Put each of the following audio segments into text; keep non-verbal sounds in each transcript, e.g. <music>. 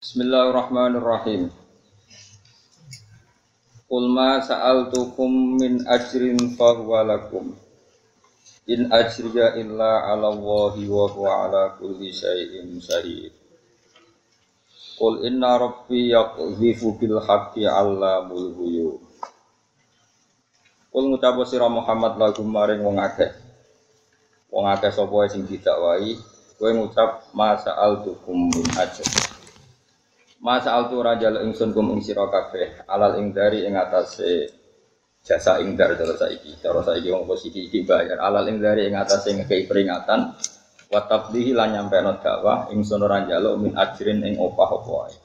Bismillahirrahmanirrahim. Qul ma sa'altukum min ajrin fahuwa lakum. In ajriya illa 'ala Allahi wa huwa 'ala kulli syai'in syahid. Qul inna rabbi yaqdhifu bil haqqi 'allamul ghuyub. Qul ngucap sira Muhammad lagu maring wong akeh. Wong akeh sapa sing didakwahi, kowe ngucap ma sa'altukum min ajrin. Masa altu raja ingsun kum ing sira kabeh alal ing dari ing atase jasa ing dar cara saiki. Cara saiki wong posisi iki bayar. Alal ing dari ing atase ngekei peringatan wa tabdihi lan nyampeno dakwah ingsun ora njaluk min ajrin ing opah apa wae.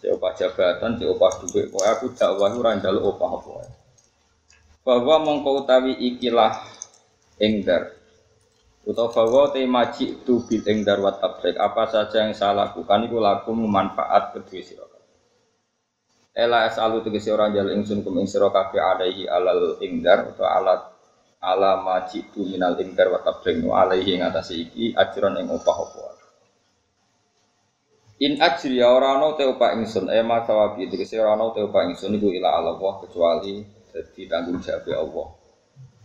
Si opah jabatan si opah dhuwit kowe aku dakwah ora njaluk opah apa bahwa mongko utawi ikilah ing dar Utawa bahwa te maji tu bil ing darwat tabrik apa saja yang saya lakukan itu laku manfaat kedua sira Ela asalu tegese ora jal ingsun kum ing sira kabeh alaihi alal ingdar utawa alat ala maji tu minal ingdar wa tabrik nu alaihi ing atase iki ajron ing opah apa In ajri ya ora ana te opah ingsun ema sawabi tegese ora ana te opah ingsun iku ila Allah kecuali dadi tanggung jawab Allah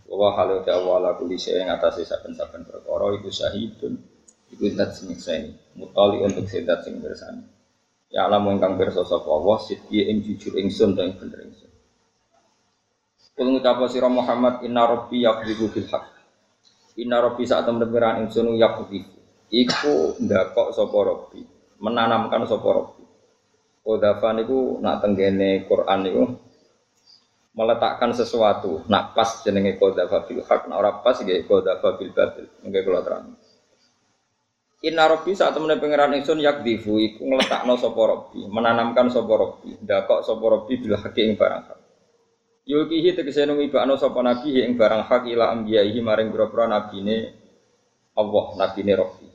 wa halu ta wala kulli syai'in atase saben-saben perkara iku syahidun. Iku zat sing nyekseni mutali untuk sedat sing bersani. Ya alam ingkang pirsa sapa Allah sidki ing jujur ingsun ta ing bener ingsun. Kul ngucap sira Muhammad inna rabbi yaqdibu bil haqq. Inna rabbi saat temen ingsun iku ndakok sapa rabbi menanamkan sapa rabbi. Kodafan iku nak tenggene Quran niku meletakkan sesuatu. Nak pas jenenge qadzafa bil haq, nak ora pas nggih qadzafa bil batil. Nggih kula terang. Inna rabbi saat temen pangeran ingsun yakdifu iku ngletakno sapa rabbi, menanamkan sapa rabbi, ndakok sapa rabbi bil haqi ing barang hak. Yulkihi tegese numibakno sapa nabi ing barang hak ila ambiyaihi maring pira-pira nabine Allah, nabine rabbi.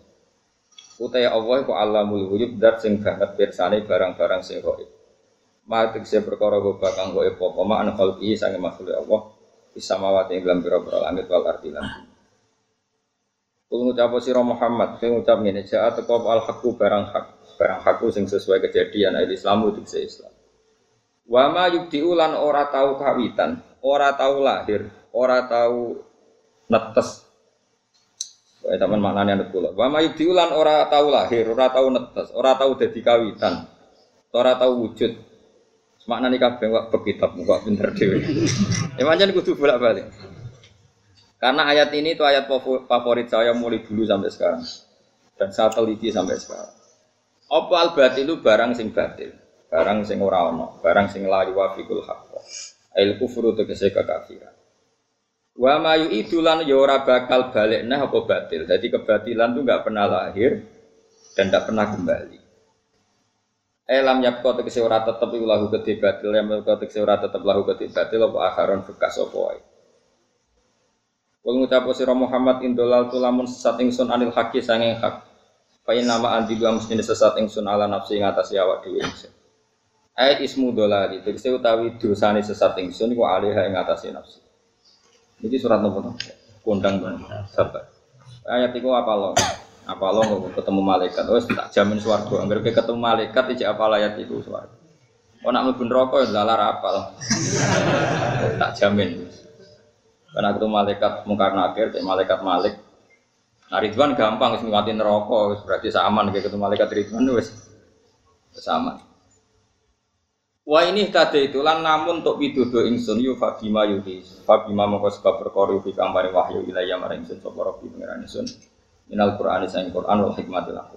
Utaya Allah iku alamul wujud dat sing banget pirsane barang-barang sing gaib. Matik saya perkara gue bakang gue epo poma an khalqi sange makhluk Allah bisa mawati ing dalam pira-pira langit wal ardi lan. Kul ngucap sira Muhammad, kowe ngucap ngene, ja'a teko al haqqu barang hak, barang hakku sing sesuai kejadian ayat Islamu dikse Islam. Wa ma ora tau kawitan, ora tau lahir, ora tau netes. Wae teman maknane nek kula. Wa ma yubdi'u lan ora tau lahir, ora tau netes, ora tau dadi kawitan. Ora tau wujud, Makna nih kabeh kok bekitab kok pinter dhewe. Ya pancen kudu bolak-balik. Karena ayat ini itu ayat favorit saya mulai dulu sampai sekarang. Dan saya teliti sampai sekarang. Apa al batil barang sing batil, barang sing ora ono, barang sing la yuwafiqul haqq. Ail kufru tegese kekafiran. Wa ma yu'idulan ya ora bakal balik nah apa batil. Jadi kebatilan itu enggak pernah lahir dan enggak pernah kembali. Elam yapko tegese ora tetep iku lahu kedhe batil yang yapko tegese ora tetep lahu kedhe batil apa akharon bekas apa wae. Wong ngucap sira Muhammad indolal tulamun sesat ingsun anil haqi sanging hak. Fa nama anti dua mesti sesat ingsun ala nafsi ing atas awak dhewe. Ayat ismu dolali tegese utawi dosane sesat ingsun iku alih ing atas nafsi. Iki surat nopo Kondang banget. Sabar. Ayat iku apa loh? Apa lo nggak ketemu malaikat? Oh tak jamin suarga anggar ketemu malaikat ijek apa layat itu suarga oh nak mlebu neraka ya lalar apal tak jamin. Karena ketemu malaikat mungkar nakir malaikat malik. Nah Ridwan gampang wis ngliwati neraka wis berarti sama kayak ketemu malaikat Ridwan wis. Sama Wah ini tadi itu lan namun untuk widodo ingsun yu fabima yuhi fabima mongko sebab perkara yuhi kang wahyu wilayah maring ingsun sapa rabbi pangeran ingsun minal Qur'ani sang Qur'an wal hikmatil aku.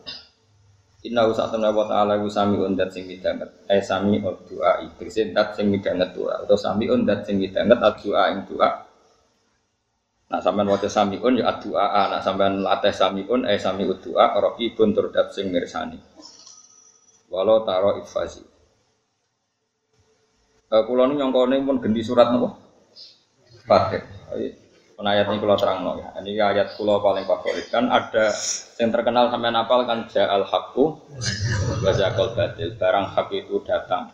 Inna temen wa ta'ala wa sami undat sing midanget. Eh sami ul doa itu dat sing midanget doa. Atau sami undat sing midanget al doa ing doa. Nah sampean waca sami un ya doa Nah sampean latih sami un eh sami ud doa Roki pun turdat sing mirsani. Walau taro ifasi. Uh, Kulo nu nyongkone pun gendi surat nopo Fatih ayat ini kalau terang ya. Ini ayat kulo paling favorit kan ada yang terkenal sampai napal kan ja'al hakku wazakol batil barang hak itu datang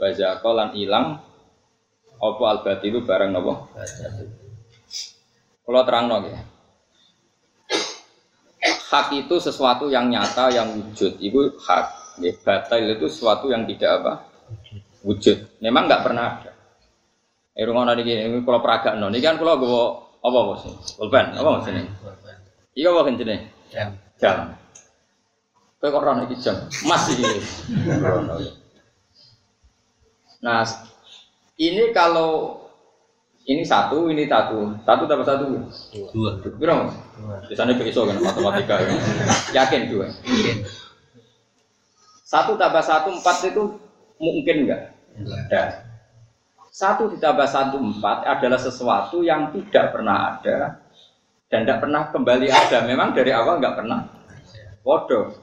wazakol lan hilang apa al batil itu barang nopo kalau terang ya hak itu sesuatu yang nyata yang wujud itu hak Ya, batal itu sesuatu yang tidak apa? Wujud. Memang nggak pernah ada. Eh ini kalau peraga non, ini kan kalau gue apa bos ini? Pulpen, apa bos ini? Iya apa kencene? Jam. Jam. Kau kok iki jam? Masih. Nah, ini kalau ini satu, ini satu, satu tambah satu. Dua. Berapa? Mas? Dua. Biasanya besok kan matematika. ya. Yakin dua. Satu tambah satu empat itu mungkin enggak? Enggak. Satu ditambah satu empat adalah sesuatu yang tidak pernah ada dan tidak pernah kembali ada. Memang dari awal nggak pernah. Bodoh.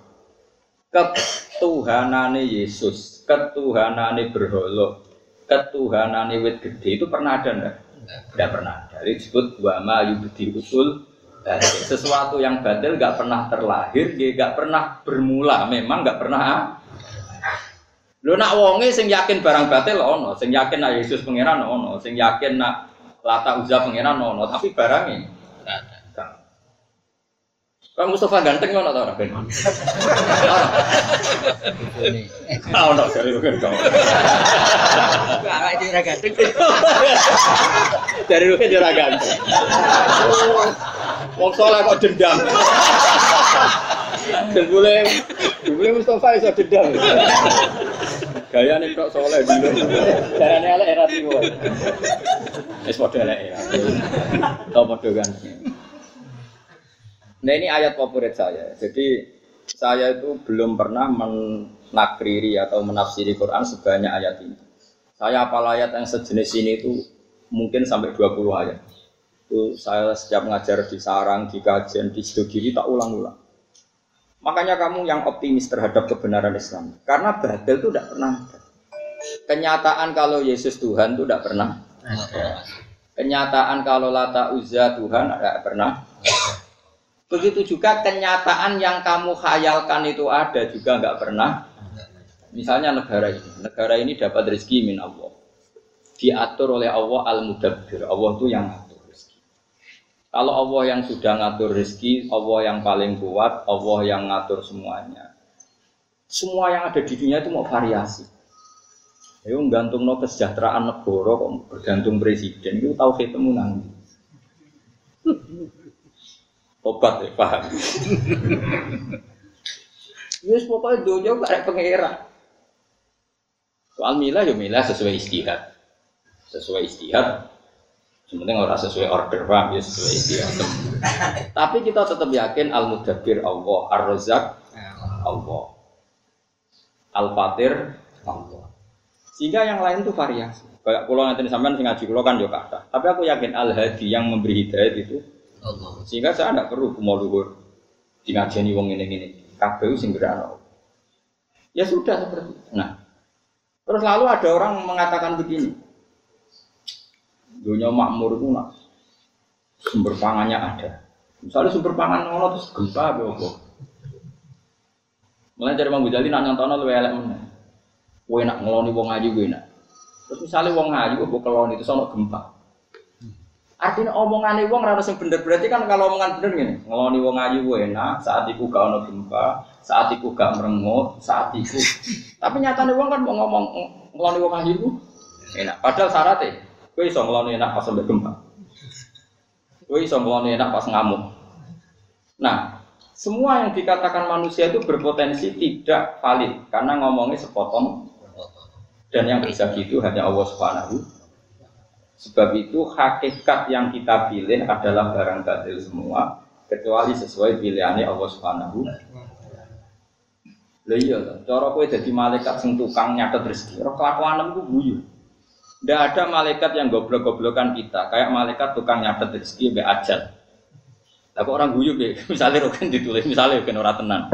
Ketuhanane Yesus, ketuhanane berhala, ketuhanane wit gede itu pernah ada enggak? Tidak pernah. Itu disebut wa ma yubdi usul. Sesuatu yang batil nggak pernah terlahir, dia nggak pernah bermula. Memang nggak pernah. Lu nak wonge sing yakin barang batil ono, sing yakin nak Yesus pangeran ono, sing yakin nak Lata Uzza pangeran ono, tapi barangnya. Kang. Mustafa ganteng ngono ta ora ben? Ora. Ini. Ah ono dari kan kau. Enggak itu ora ganteng. Dari lu kan ora ganteng. Wong soleh kok dendam. Dan boleh, boleh Mustafa iso dendam. Gaya nih kok soleh dulu. Caranya elek era tiwo. Es padha elek ya. Tau padha ganteng. Nah ini ayat favorit saya. Jadi saya itu belum pernah menakriri atau menafsiri Quran sebanyak ayat ini. Saya apal ayat yang sejenis ini itu mungkin sampai 20 ayat. Itu saya setiap ngajar di sarang, di kajian, di Sidogiri tak ulang-ulang. Makanya kamu yang optimis terhadap kebenaran Islam. Karena batil itu tidak pernah. Kenyataan kalau Yesus Tuhan itu tidak pernah. Kenyataan kalau Lata Uzza Tuhan tidak pernah. Begitu juga kenyataan yang kamu khayalkan itu ada juga nggak pernah. Misalnya negara ini, negara ini dapat rezeki min Allah. Diatur oleh Allah al-mudabbir. Allah itu yang. Kalau Allah yang sudah ngatur rezeki, Allah yang paling kuat, Allah yang ngatur semuanya. Semua yang ada di dunia itu mau variasi. Ayo gantung no kesejahteraan negara kok bergantung presiden itu tahu ketemu nanti. Obat ya paham. <laughs> Yes pokoknya dunia gak ada pengira. Soal milah ya milah sesuai istihad. Sesuai istihad. Sebenarnya orang sesuai order paham ya sesuai <laughs> istihad. Tapi kita tetap yakin al mudabbir Allah, ar razak Allah, al fatir Allah. Sehingga yang lain itu variasi. Kayak pulau nanti sampean sing ngaji pulau kan yo kata. Tapi aku yakin al hadi yang memberi hidayat itu Allah. sehingga saya tidak perlu mau luhur di ngajeni wong ini ini kabeh sing berano ya sudah seperti itu. nah terus lalu ada orang mengatakan begini dunia makmur itu nak sumber pangannya ada. Misalnya sumber pangan ono terus gempa apa mulai dari Mang Ghazali nak nyontono lu elek mana Kowe nak ngeloni wong ayu kowe nak. Terus misalnya wong ayu kok keloni itu ono gempa. Artinya omongannya wong rada sing bener. Berarti kan kalau omongan bener gini, ngeloni wong ayu ku enak, saat iku gak ono gempa, saat iku gak merengut, saat iku. Tapi nyatanya wong kan mau ngomong ngeloni wong ayu enak. Padahal syaratnya, kowe iso ngeloni enak pas sampai gempa. Kowe iso ngeloni enak pas ngamuk. Nah, semua yang dikatakan manusia itu berpotensi tidak valid karena ngomongnya sepotong dan yang bisa gitu hanya Allah Subhanahu Sebab itu hakikat yang kita pilih adalah barang batil semua kecuali sesuai pilihannya Allah Subhanahu. Lah iya, cara kowe jadi malaikat sing tukang nyatet rezeki, ora kelakuan ku guyu. Ndak ada malaikat yang goblok-goblokan kita, kayak malaikat tukang nyatet rezeki mbek ajal. Lah kok orang guyu be, <laughs> misalnya roken ditulis, misalnya roken ora tenan.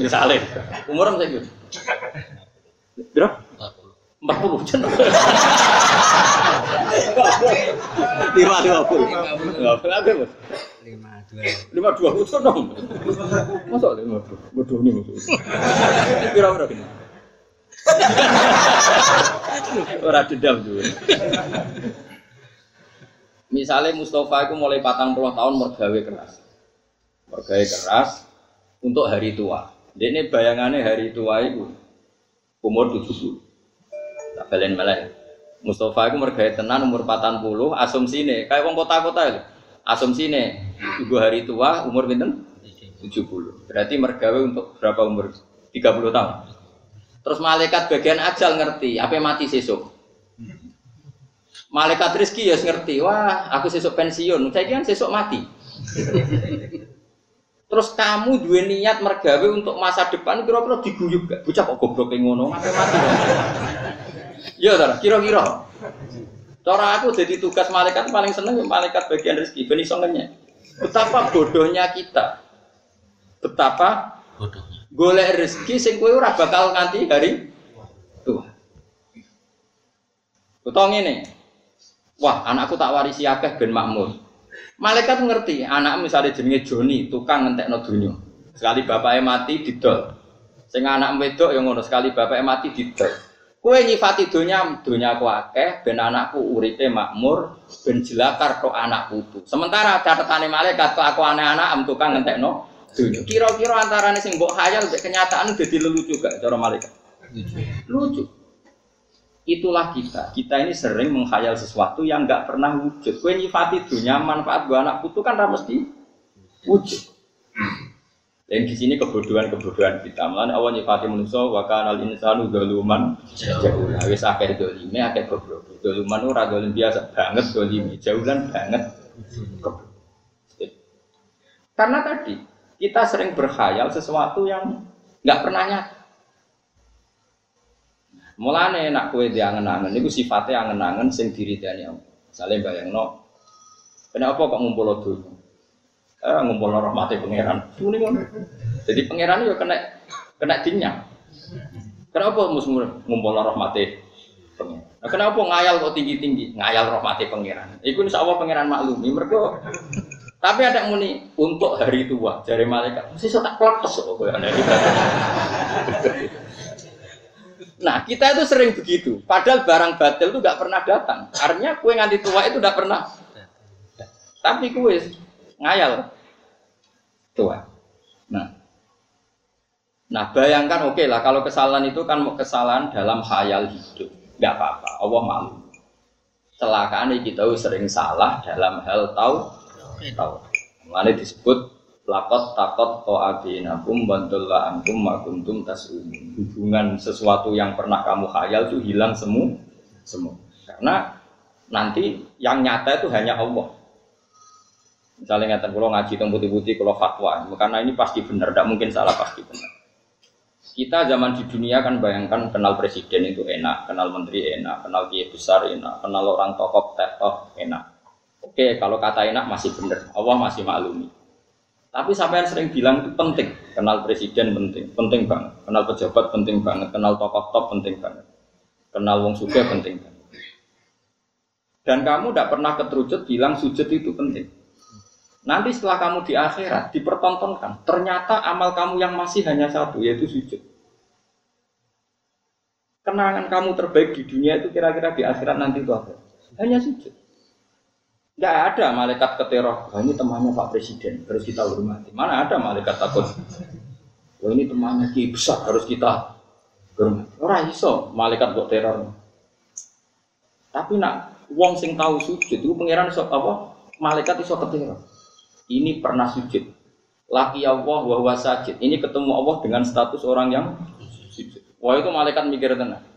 Misalnya, umur saya gitu. Berapa? 40 jen. <laughs> Lima lima puluh. Lima puluh dua. Lima dua puluh dong. Masa lima dua? Bodoh nih maksud. Kira <laughs> ini? Orang dendam juga. Misalnya Mustafa itu mulai patang puluh tahun mergawe keras, mergawe keras untuk hari tua. Dia ini bayangannya hari tua itu umur 70. Tak balen malah. Mustafa itu mergaya tenan umur 40, asumsine kayak wong kota-kota itu. Asumsine ibu hari tua umur pinten? 70. Berarti mergawe untuk berapa umur? 30 tahun. Terus malaikat bagian ajal ngerti, apa mati sesuk. Malaikat rezeki ya ngerti, wah aku sesuk pensiun, saya kan sesuk mati. Terus kamu dua niat mergawe untuk masa depan kira-kira diguyub gak? Bocah kok goblok kayak ngono, mati mati. Ya, tar, kira-kira. Cara aku jadi tugas malaikat paling seneng malaikat bagian rezeki, ben iso ngenyek. Betapa bodohnya kita. Betapa Bodohnya. Golek rezeki sing kowe ora bakal nganti hari tua. Utawa ngene. Wah, anakku tak warisi akeh ben makmur. Malaikat ngerti, anak misalnya jenenge Joni, tukang ngentekno donya. Sekali bapaknya mati didol. Sing anak wedok yang ngono, sekali bapaknya mati didol. Kue nyifati donya, donya aku akeh, ben anakku uripe makmur, ben jelakar tok anak putu. Sementara catatane malaikat kok aku anak-anak am tukang ngentekno. Kira-kira antarane sing mbok khayal mbek kenyataan dadi lelucu gak cara malaikat? Lucu. Itulah kita. Kita ini sering menghayal sesuatu yang nggak pernah wujud. Kue nyifati dunia manfaat gua anak putu kan ra mesti wujud. Dan di sini kebodohan-kebodohan kita. Mulane Allah nyifati manusia wa kana al insanu zaluman jahula. Wis akeh dolime, akeh goblok. Zaluman ora dolim biasa banget dolime, jahulan banget. Karena tadi kita sering berkhayal sesuatu yang nggak pernah nyata. Mulane nak kue diangen-angen niku sifatnya angen-angen sing diridani Allah. Misale bayangno kenapa kok ngumpul donya? Eh ngumpul rahmate pangeran. Muni ngono. Jadi pangeran yo kena kena dinya. Kenapa mus ngumpul rahmate pangeran? Nah, kenapa ngayal kok tinggi-tinggi? Ngayal rahmate pangeran. Iku insyaallah pangeran maklumi. Mergo tapi ada yang muni untuk hari tua dari malaikat. Mesti tak kowe ana Nah, kita itu sering begitu. Padahal barang batil itu nggak pernah datang. Artinya kue nganti tua itu nggak pernah. Tapi kue ngayal tua. Nah, nah bayangkan oke lah kalau kesalahan itu kan kesalahan dalam khayal hidup, nggak apa-apa. Allah malu. Celakaan kita sering salah dalam hal tahu tahu. Mana disebut lakot takot to adinakum bantulah antum makuntum tasum hubungan sesuatu yang pernah kamu khayal itu hilang semu semua karena nanti yang nyata itu hanya Allah. Misalnya ngatakan kalau ngaji tentang putih-putih kalau fatwa. Karena ini pasti benar tidak mungkin salah pasti benar. Kita zaman di dunia kan bayangkan kenal presiden itu enak kenal menteri enak kenal kiai besar enak kenal orang tokoh tokoh enak oke kalau kata enak masih benar Allah masih maklumi tapi sampai yang sering bilang itu penting. Kenal presiden penting, penting banget. Kenal pejabat penting banget. Kenal tokoh top penting banget. Kenal wong suga penting banget. Dan kamu tidak pernah keterucut bilang sujud itu penting. Nanti setelah kamu di akhirat dipertontonkan, ternyata amal kamu yang masih hanya satu, yaitu sujud. Kenangan kamu terbaik di dunia itu kira-kira di akhirat nanti itu apa? Hanya sujud. Tidak ada malaikat keteror. Wah, ini temannya Pak Presiden, harus kita hormati. Mana ada malaikat takut? Wah, ini temannya Ki besar, harus kita hormati. Orang iso malaikat kok teror. Tapi nak wong sing tahu sujud itu pangeran iso apa? Malaikat iso keteror. Ini pernah sujud. Laki Allah wa sajid. Ini ketemu Allah dengan status orang yang sujud. Wah itu malaikat mikir tenang.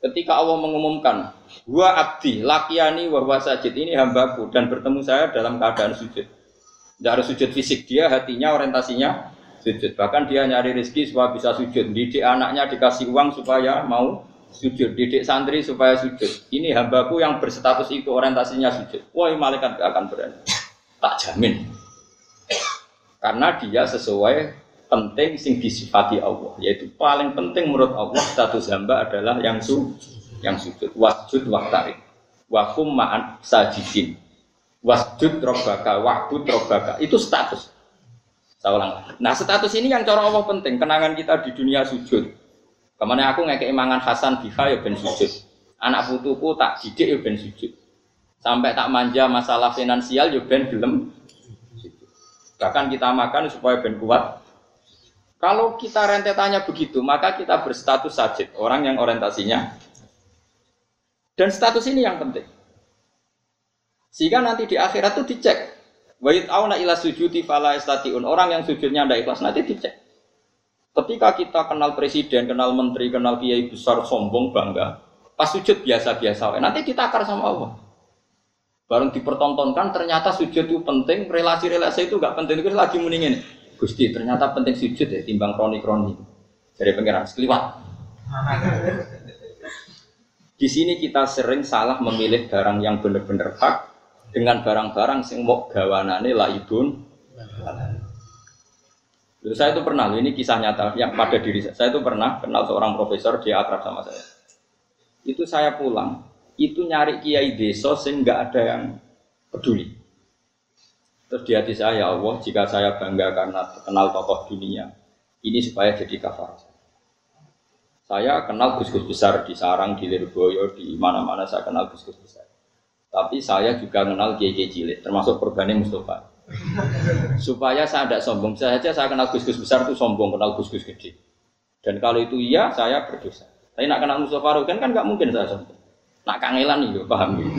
Ketika Allah mengumumkan, Wa abdi, lakiani wa huwa sajid. Ini hambaku dan bertemu saya dalam keadaan sujud. Tidak harus sujud fisik dia, hatinya orientasinya sujud. Bahkan dia nyari rezeki supaya bisa sujud. Didik anaknya dikasih uang supaya mau sujud. Didik santri supaya sujud. Ini hambaku yang berstatus itu orientasinya sujud. Wah, malaikat gak akan berani. Tak jamin. Karena dia sesuai penting sing disifati Allah yaitu paling penting menurut Allah status hamba adalah yang su yang sujud. Wasjud waktarik wakum ma'an sajidin. Wasjud robbaka wa'bud robbaka itu status. Saya nah status ini yang cara Allah penting. Kenangan kita di dunia sujud. Ke mana aku ngekei mangan Hasan biha ya ben sujud. Anak putuku tak didik ya ben sujud. Sampai tak manja masalah finansial ya ben gelem. Bahkan kita makan supaya ben kuat Kalau kita rentetannya begitu, maka kita berstatus sajid, orang yang orientasinya. Dan status ini yang penting. Sehingga nanti di akhirat itu dicek. Wa auna ila sujudi fala istatiun. Orang yang sujudnya tidak ikhlas nanti dicek. Ketika kita kenal presiden, kenal menteri, kenal kiai besar, sombong, bangga. Pas sujud biasa-biasa. Nanti ditakar sama Allah. Bareng dipertontonkan ternyata sujud itu penting, relasi-relasi itu gak penting. Itu lagi mendingin. Gusti, ternyata penting sujud ya, timbang kroni-kroni. Dari pengiran, sekeliwat. Di sini kita sering salah memilih barang yang benar-benar hak dengan barang-barang sing mau gawanane laibun. Lalu saya itu pernah, ini kisah nyata yang pada diri saya. Saya itu pernah kenal seorang profesor, dia akrab sama saya. Itu saya pulang, itu nyari kiai desa sing nggak ada yang peduli. Terus di hati saya, ya Allah, jika saya bangga karena kenal tokoh dunia, ini supaya jadi kafar. Saya kenal gus-gus besar di Sarang, di Lirboyo, di mana-mana saya kenal gus-gus besar. Tapi saya juga kenal kiai cilik, termasuk korbannya Mustafa. Supaya saya tidak sombong, saya saja saya kenal gus-gus besar itu sombong, kenal gus-gus gede. Dan kalau itu iya, saya berdosa. Tapi nak kenal Mustafa Rukin kan nggak mungkin saya sombong. Nak kangelan nih, paham gitu.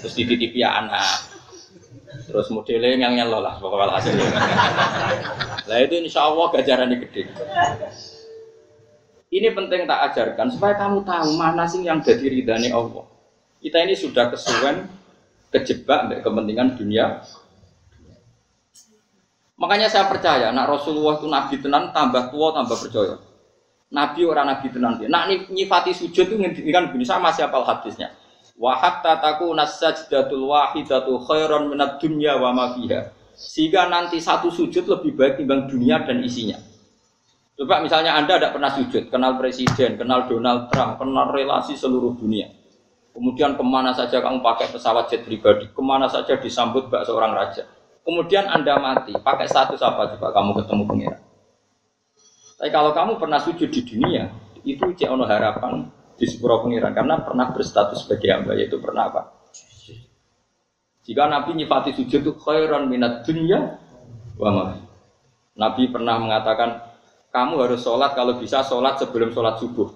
Terus dititipi anak, terus modelnya yang nyelo lah pokoknya hasilnya. <laughs> Lah itu insya Allah gajarannya gede. Ini penting tak ajarkan supaya kamu tahu mana sih yang jadi ridhani Allah. Kita ini sudah kesuwen kejebak untuk kepentingan dunia. Makanya saya percaya, nak Rasulullah itu nabi tenan tambah tua tambah percaya. Nabi orang nabi tenan dia. Nak nyifati sujud itu ngendikan begini sama siapa hadisnya. Wa hatta takuna sajdatul wahidatu khairan minad dunya wa ma fiha. Sehingga nanti satu sujud lebih baik timbang dunia dan isinya. Coba misalnya Anda tidak pernah sujud, kenal presiden, kenal Donald Trump, kenal relasi seluruh dunia. Kemudian ke mana saja kamu pakai pesawat jet pribadi, ke mana saja disambut bak seorang raja. Kemudian Anda mati, pakai status apa coba kamu ketemu pengiran. Tapi kalau kamu pernah sujud di dunia, itu cek ono harapan di sepuro pengiran karena pernah berstatus sebagai hamba yaitu pernah apa? Jika Nabi nyifati sujud itu khairan minat dunia wa Nabi pernah mengatakan kamu harus sholat kalau bisa sholat sebelum sholat subuh.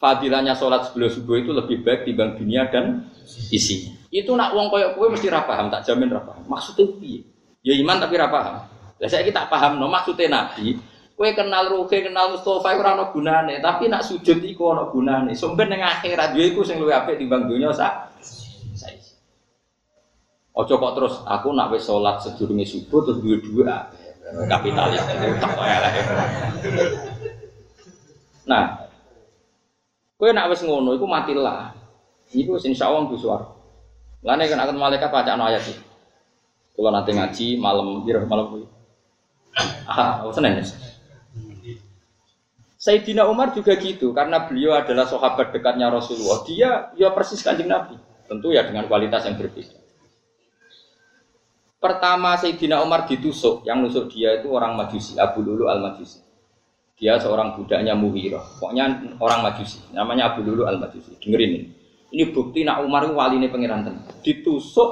Fadilahnya sholat sebelum subuh itu lebih baik dibanding dunia dan isinya. Itu nak uang koyok kue mesti rapaham, tak jamin rapaham. Maksudnya piye? Ya iman tapi rapaham. Lah saya kita paham no maksudnya Nabi. Kue kenal Ruhe, kenal Mustafa, ora ana gunane, tapi nak sujud iku ana gunane. Sumber ning akhirat yo iku sing luwih apik timbang dunia sak. Ojo kok terus aku nak wis salat sedurunge subuh terus duwe duwe kapitalis tak lah. Nah, kowe nak wis ngono iku matilah. Iku insya Allah ku suar. Lane kan akan malaikat baca ayat iki. Kalau nanti ngaji malam biru malam kuwi. Ah, Senin. Sayyidina Umar juga gitu karena beliau adalah sahabat dekatnya Rasulullah. Dia ya persis kanjeng Nabi. Tentu ya dengan kualitas yang berbeda. Pertama Sayyidina Umar ditusuk, yang nusuk dia itu orang Majusi, Abu Lulu Al-Majusi. Dia seorang budaknya Muhirah. Pokoknya orang Majusi, namanya Abu Lulu Al-Majusi. Dengerin ini. Ini bukti nak Umar itu wali ini tenang. Ditusuk,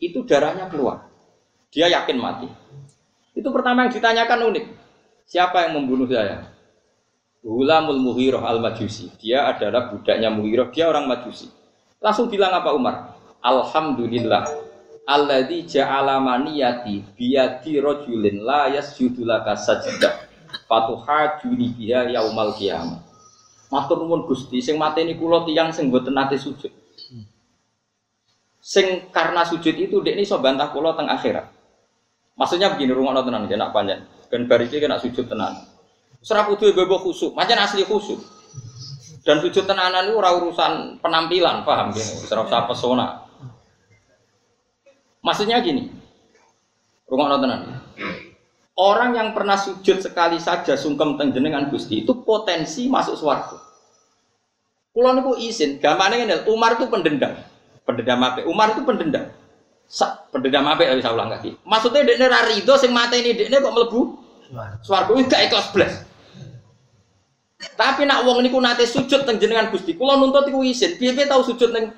itu darahnya keluar. Dia yakin mati. Itu pertama yang ditanyakan unik. Siapa yang membunuh saya? Hulamul Muhirah Al-Majusi. Dia adalah budaknya Muhirah, dia orang Majusi. Langsung bilang apa Umar? Alhamdulillah. Alladzi ja'ala maniyati biyadi rajulin la yasjudu laka sajdah fatuhajuni biha yaumal qiyamah. Matur nuwun Gusti. Sing mateni kula tiyang sing mboten nate sujud. Sing karena sujud itu dek ini so bantah kula teng akhirat. Maksudnya begini rungokno tenan nak panjang. Ben bar kena sujud tenan ora kudu bebo khusuk macam asli khusuk dan sujud tenanan itu urusan penampilan paham ya ora usah pesona Maksudnya gini, rumah nontonan. Orang yang pernah sujud sekali saja sungkem tengjenengan Gusti itu potensi masuk suarga. Kulo niku izin, gampangnya ngene, Umar itu pendendam. Pendendam apa? Umar itu pendendam. Sa, pendendam apa bisa ulang lagi. Maksudnya dekne ra rido sing ini dekne kok mlebu swarga iki gak ikhlas blas. Tapi nak wong niku nate sujud teng jenengan Gusti, kula nuntut iku izin. Piye-piye tau sujud teng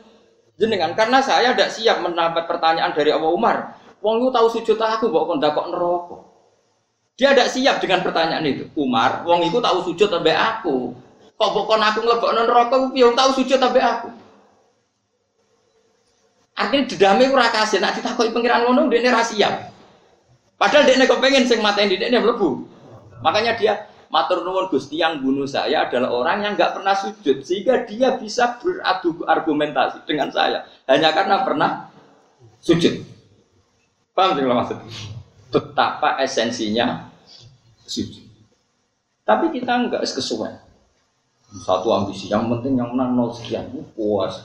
jenengan karena saya tidak siap mendapat pertanyaan dari Abu Umar. Wong itu tahu sujud aku kok kon kok neraka. Dia tidak siap dengan pertanyaan itu. Umar, wong iku tahu sujud sampai aku. Kok pokon aku ngelebokno neraka piye wong tahu sujud sampai aku. Artinya dedame ora kasih, nek ditakoki pengiran ngono dekne ra siap. Padahal dekne kepengen sing mateni dekne mlebu. Makanya dia matur nuwun Gusti yang bunuh saya adalah orang yang nggak pernah sujud sehingga dia bisa beradu argumentasi dengan saya hanya karena pernah sujud. Paham tidak maksud? Betapa esensinya sujud. Tapi kita enggak kesuwen. Satu ambisi, yang penting yang menang nol sekian, uh, puas.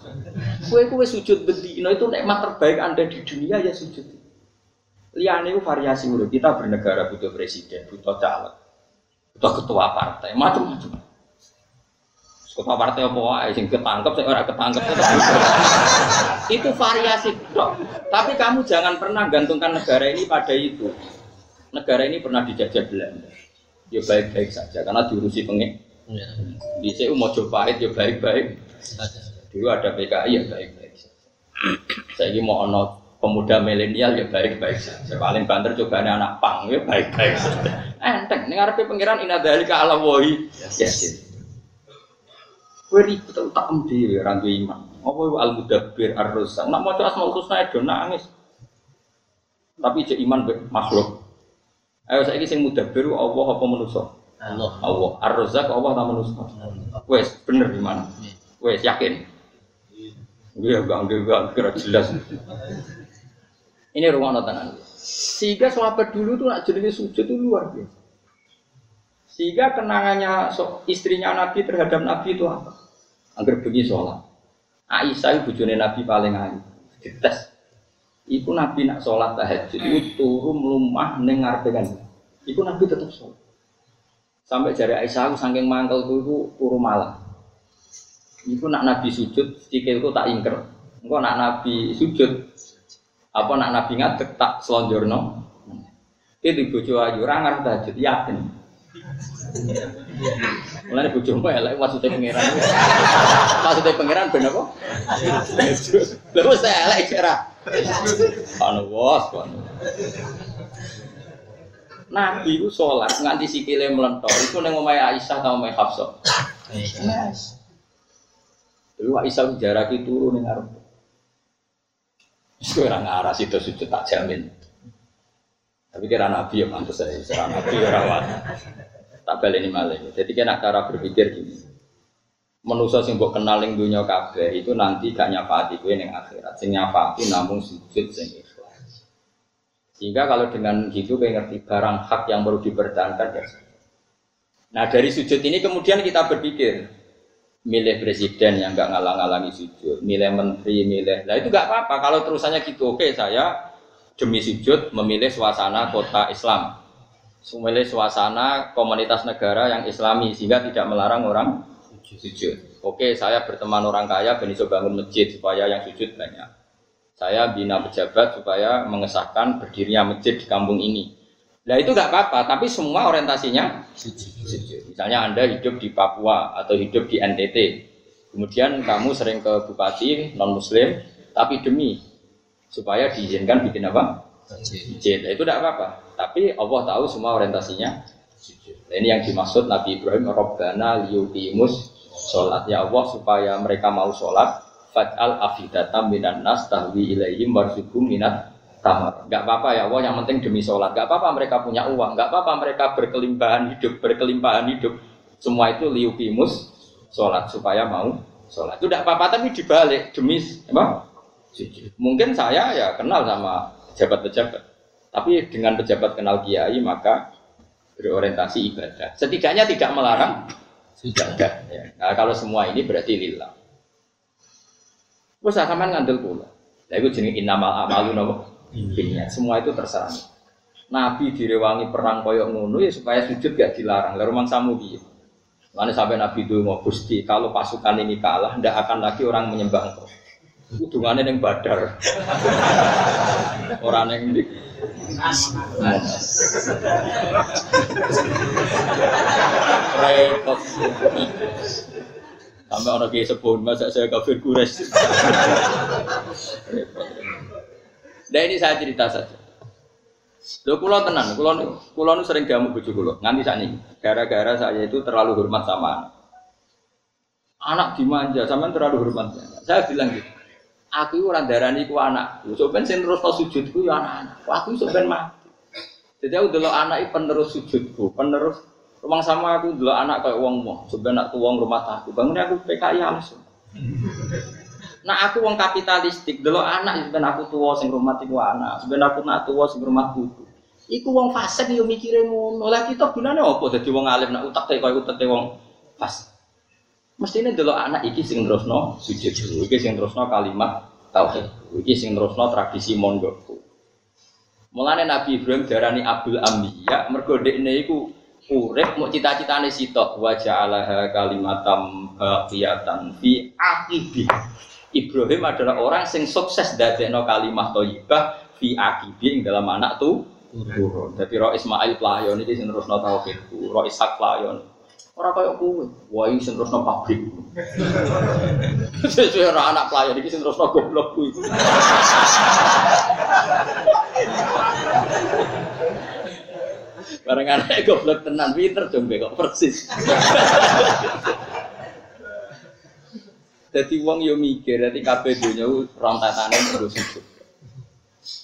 Kue kue sujud bedino itu nikmat terbaik anda di dunia ya sujud. Liane itu variasi udah kita bernegara butuh presiden, butuh caleg, butuh ketua partai, macam-macam. Ketua partai apa wae sing ketangkep sing ora ketangkep <laughs> itu variasi dok. Tapi kamu jangan pernah gantungkan negara ini pada itu. Negara ini pernah dijajah Belanda. Ya baik-baik saja karena diurusi pengek Ya. Di CU Mojopahit ya baik-baik. Dulu ada PKI ya baik-baik. Saya ini mau ono pemuda milenial ya baik-baik saja. Paling banter juga anak pang ya baik-baik saja. Enteng, ini ngarepe pengiran ina dari ke ala wohi. Yes. Kue ribet tak emdi rantu iman. Apa itu al mudabbir ar rusak. Nak mau asmaul husna itu nangis. Tapi cek iman makhluk. Ayo saya ini sing mudabbir Allah apa manusia? Allah. Allah. Ar-Razzaq Allah ta manusia. Wes bener di mana? Iya. Wes yakin. Iya enggak enggak kira jelas. <laughs> Ini rumah tenan. Sehingga sahabat dulu tuh nak jadi sujud itu luar biasa. Sehingga kenangannya so, istrinya Nabi terhadap Nabi itu apa? Agar pergi sholat. Aisyah itu bujone Nabi paling ayu. Dites. Iku Nabi nak sholat tahajud itu turun melumah nengar dengan. Iku Nabi tetap sholat. Sampai jari Aisyah aku saking mangkel itu itu turu malam. Iku nak Nabi sujud, sikilku tak ingker. Engkau nak Nabi sujud, apa nak Nabi ngadek tak selonjorno. Itu bojo ayu, rangar tahajud, yakin. Mulane bojomu elek maksudnya pangeran. Maksudnya pangeran ben apa? Lha wis elek. Anu was, anu. Nabi itu sholat nganti sikile melentor itu neng omai Aisyah atau omai Hafsah. Yes. Dulu Aisyah jarak itu turun ning arep. Sekarang arah situ sujud tak jamin. Tapi kira Nabi ya pantas saya, kira Nabi ya rawat. Balik ini malah. Jadi kena cara berpikir gini. Manusia sing mbok kenal ning dunia kabeh itu nanti gak nyafati kowe ning akhirat. Sing nyafati namung sujud sing sehingga kalau dengan gitu kayak ngerti barang hak yang perlu dipertahankan ya. Nah dari sujud ini kemudian kita berpikir milih presiden yang nggak ngalang-alangi sujud, milih menteri, milih. Nah itu nggak apa-apa kalau terusannya gitu. Oke saya demi sujud memilih suasana kota Islam, memilih suasana komunitas negara yang Islami sehingga tidak melarang orang sujud. Oke saya berteman orang kaya, ben bangun masjid supaya yang sujud banyak saya bina pejabat supaya mengesahkan berdirinya masjid di kampung ini. Nah itu nggak apa-apa, tapi semua orientasinya Misalnya Anda hidup di Papua atau hidup di NTT, kemudian kamu sering ke bupati non Muslim, tapi demi supaya diizinkan bikin apa? Masjid. Nah, itu tidak apa-apa. Tapi Allah tahu semua orientasinya. Nah, ini yang dimaksud Nabi Ibrahim, Robbana liyukimus sholat ya Allah supaya mereka mau sholat Faj'al afidata minan nas tahwi ilaihim warzukum minat tamar. Gak apa-apa ya Allah, yang penting demi sholat. Gak apa-apa mereka punya uang, gak apa-apa mereka berkelimpahan hidup, berkelimpahan hidup. Semua itu liukimus sholat supaya mau sholat. Itu tidak apa-apa tapi dibalik demi apa? Mungkin saya ya kenal sama pejabat-pejabat, tapi dengan pejabat kenal kiai maka berorientasi ibadah. Setidaknya tidak melarang ibadah. Ya. Nah, kalau semua ini berarti lillah. Wes sampean ngandel kula. Lah iku jenenge innamal a'malu napa? Binniyat. Semua itu terserah. Nabi direwangi perang koyok ngono ya supaya sujud gak dilarang. Lah rumang samu piye? Mana sampai Nabi itu mau Gusti, kalau pasukan ini kalah, tidak akan lagi orang menyembah engkau. Hubungannya yang badar. <laughs> orang yang di repot. Sampai orang kayak sepuluh masa saya kafir kures. <laughs> nah ini saya cerita saja. Lho kula tenan, kula nu- kula nu sering diamuk bojo kula. Nganti sakniki. Gara-gara saya itu terlalu hormat sama anak. Anak dimanja, sampean terlalu hormat. Saya bilang gitu. Aku itu orang darani ku anak. Lho sok ben sing terusno sujudku ya anak-anak. Aku sok ben mati. Jadi aku delok anak iki penerus sujudku, penerus rumah sama aku delok anak kayak wong mau. Sebenarnya aku wong rumah aku. Bangunnya aku PKI langsung. Nah aku wong kapitalistik, delok anak sebenarnya aku tua sing rumah iku anak, sebenarnya aku nak tua sing rumah buku. Iku wong fasik yo mikire ngono. Lah kita gunane apa dadi wong alim nak utak teh koyo utek wong fasik. Mestine delok anak iki sing terusno sujud, iki sing terusno kalimat tauhid, iki sing terusno tradisi mondokku. Mulane Nabi Ibrahim darani Abdul Ambiya mergo dekne iku urip mau cita-citane sitok wa ja'alaha kalimatam baqiyatan fi aqibi. Ibrahim adalah orang sing sukses dadekno kalimah thayyibah fi aqibi ing dalam anak tuh turun. Dadi Ro Ismail pelayon iki sing terusno tauhidku, Ro Ishak pelayon. Ora kaya kowe, wah iki sing terusno pabrik. Sesuai ora anak pelayan iki sing terusno goblok kuwi. Bareng anak goblok tenan pinter dong kok persis. Jadi wong yo mikir, jadi kabeh dunya rontatane nggo sujud.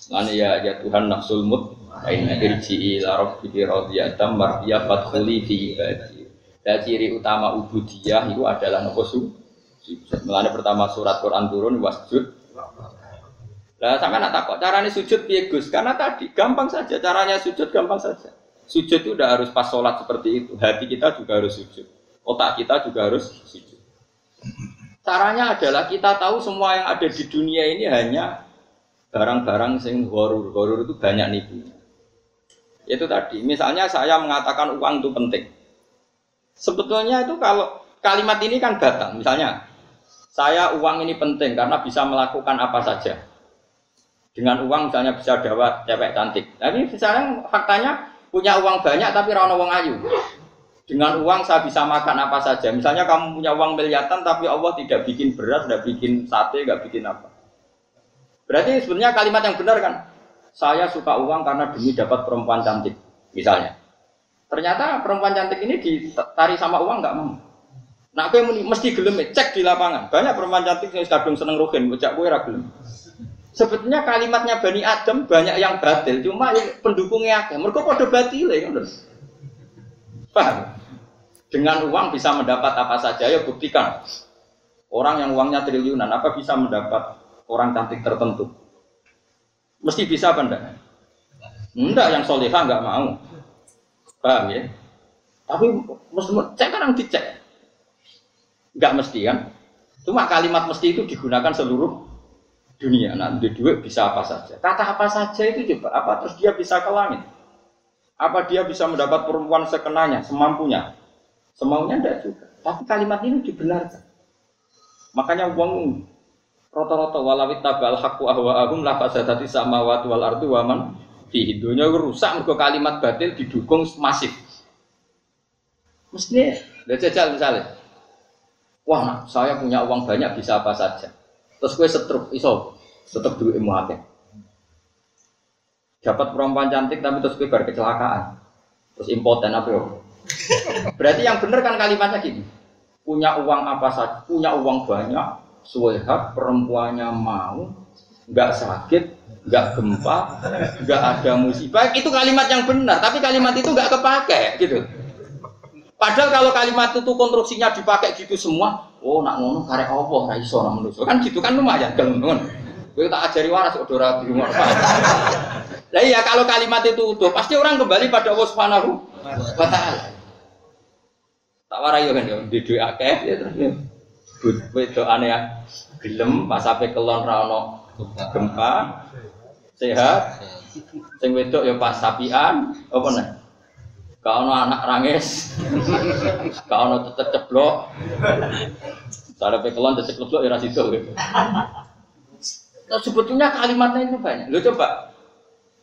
Lani ya ya Tuhan nafsul mut aina irji ila rabbiki radiyatan mardiya fadkhuli fi ibadi. Dan ciri utama ubudiyah itu adalah nopo su. Pertama surat Quran turun wasjud. Lah sampe nak takok carane sujud piye? Karena tadi gampang saja caranya sujud gampang saja. Sujud itu udah harus pas sholat seperti itu. Hati kita juga harus sujud. Otak kita juga harus sujud. Caranya adalah kita tahu semua yang ada di dunia ini hanya barang-barang sing horor. Horor itu banyak nipunya. Itu tadi, misalnya saya mengatakan uang itu penting. Sebetulnya itu kalau kalimat ini kan batal. Misalnya, saya uang ini penting karena bisa melakukan apa saja. Dengan uang misalnya bisa dapat cewek cantik. Tapi misalnya faktanya punya uang banyak tapi rano uang ayu. Dengan uang saya bisa makan apa saja. Misalnya kamu punya uang miliaran tapi Allah tidak bikin beras, tidak bikin sate, tidak bikin apa. Berarti sebenarnya kalimat yang benar kan? Saya suka uang karena demi dapat perempuan cantik, misalnya. Ternyata perempuan cantik ini ditari sama uang nggak mau. Nah, aku muni mesti gelem cek di lapangan. Banyak perempuan cantik yang kadung seneng rohin, bocah kowe ra gelem. Sebetulnya kalimatnya Bani Adam banyak yang batil, cuma yang pendukungnya akeh. Mereka pada batil ya, Paham? Dengan uang bisa mendapat apa saja, ya buktikan. Orang yang uangnya triliunan, apa bisa mendapat orang cantik tertentu? Mesti bisa apa enggak? Enggak, yang solehah enggak mau. Paham ya? Tapi mesti cek kan dicek. Enggak mesti kan? Cuma kalimat mesti itu digunakan seluruh dunia. Di duit bisa apa saja. Kata apa saja itu coba apa terus dia bisa ke langit? Apa dia bisa mendapat perempuan sekenanya, semampunya? Semaunya enggak juga. Tapi kalimat ini dibenarkan. Makanya uang rata-rata walawit tabal haqqu ahwa'ahum la fasadati samawati wal ardu wa man fi dunya rusak mergo kalimat batil didukung masif. Mestinya, lihat jajal misalnya, wah nah, saya punya uang banyak bisa apa saja. Terus gue setruk, iso, tetap duit akeh. Dapat perempuan cantik tapi terus gue bar kecelakaan. Terus impoten apa ya? Berarti yang benar kan kalimatnya gini. Punya uang apa saja, punya uang banyak, suwehat, perempuannya mau, nggak sakit, nggak gempa, nggak ada musibah. Itu kalimat yang benar, tapi kalimat itu nggak kepake, gitu. Padahal kalau kalimat itu konstruksinya dipakai gitu semua, oh nak ngono karek apa ra iso nak. Kan gitu kan lumayan gelem ngono. Kowe tak ajari waras kok ora di rumah. Lah iya kalau kalimat itu utuh, pasti orang kembali pada Allah Subhanahu wa taala. Tak warai yo kan yo di duwe akeh ya terus yo. Wedok aneh gelem pas sampe kelon ra ono gempa sehat sing wedok ya pas sapian apa nih Gak ono anak rangis, gak ono tetep ceblok. Cara pekelon tetep ceblok ya rasido. Nah, sebetulnya kalimatnya itu banyak. Lo coba,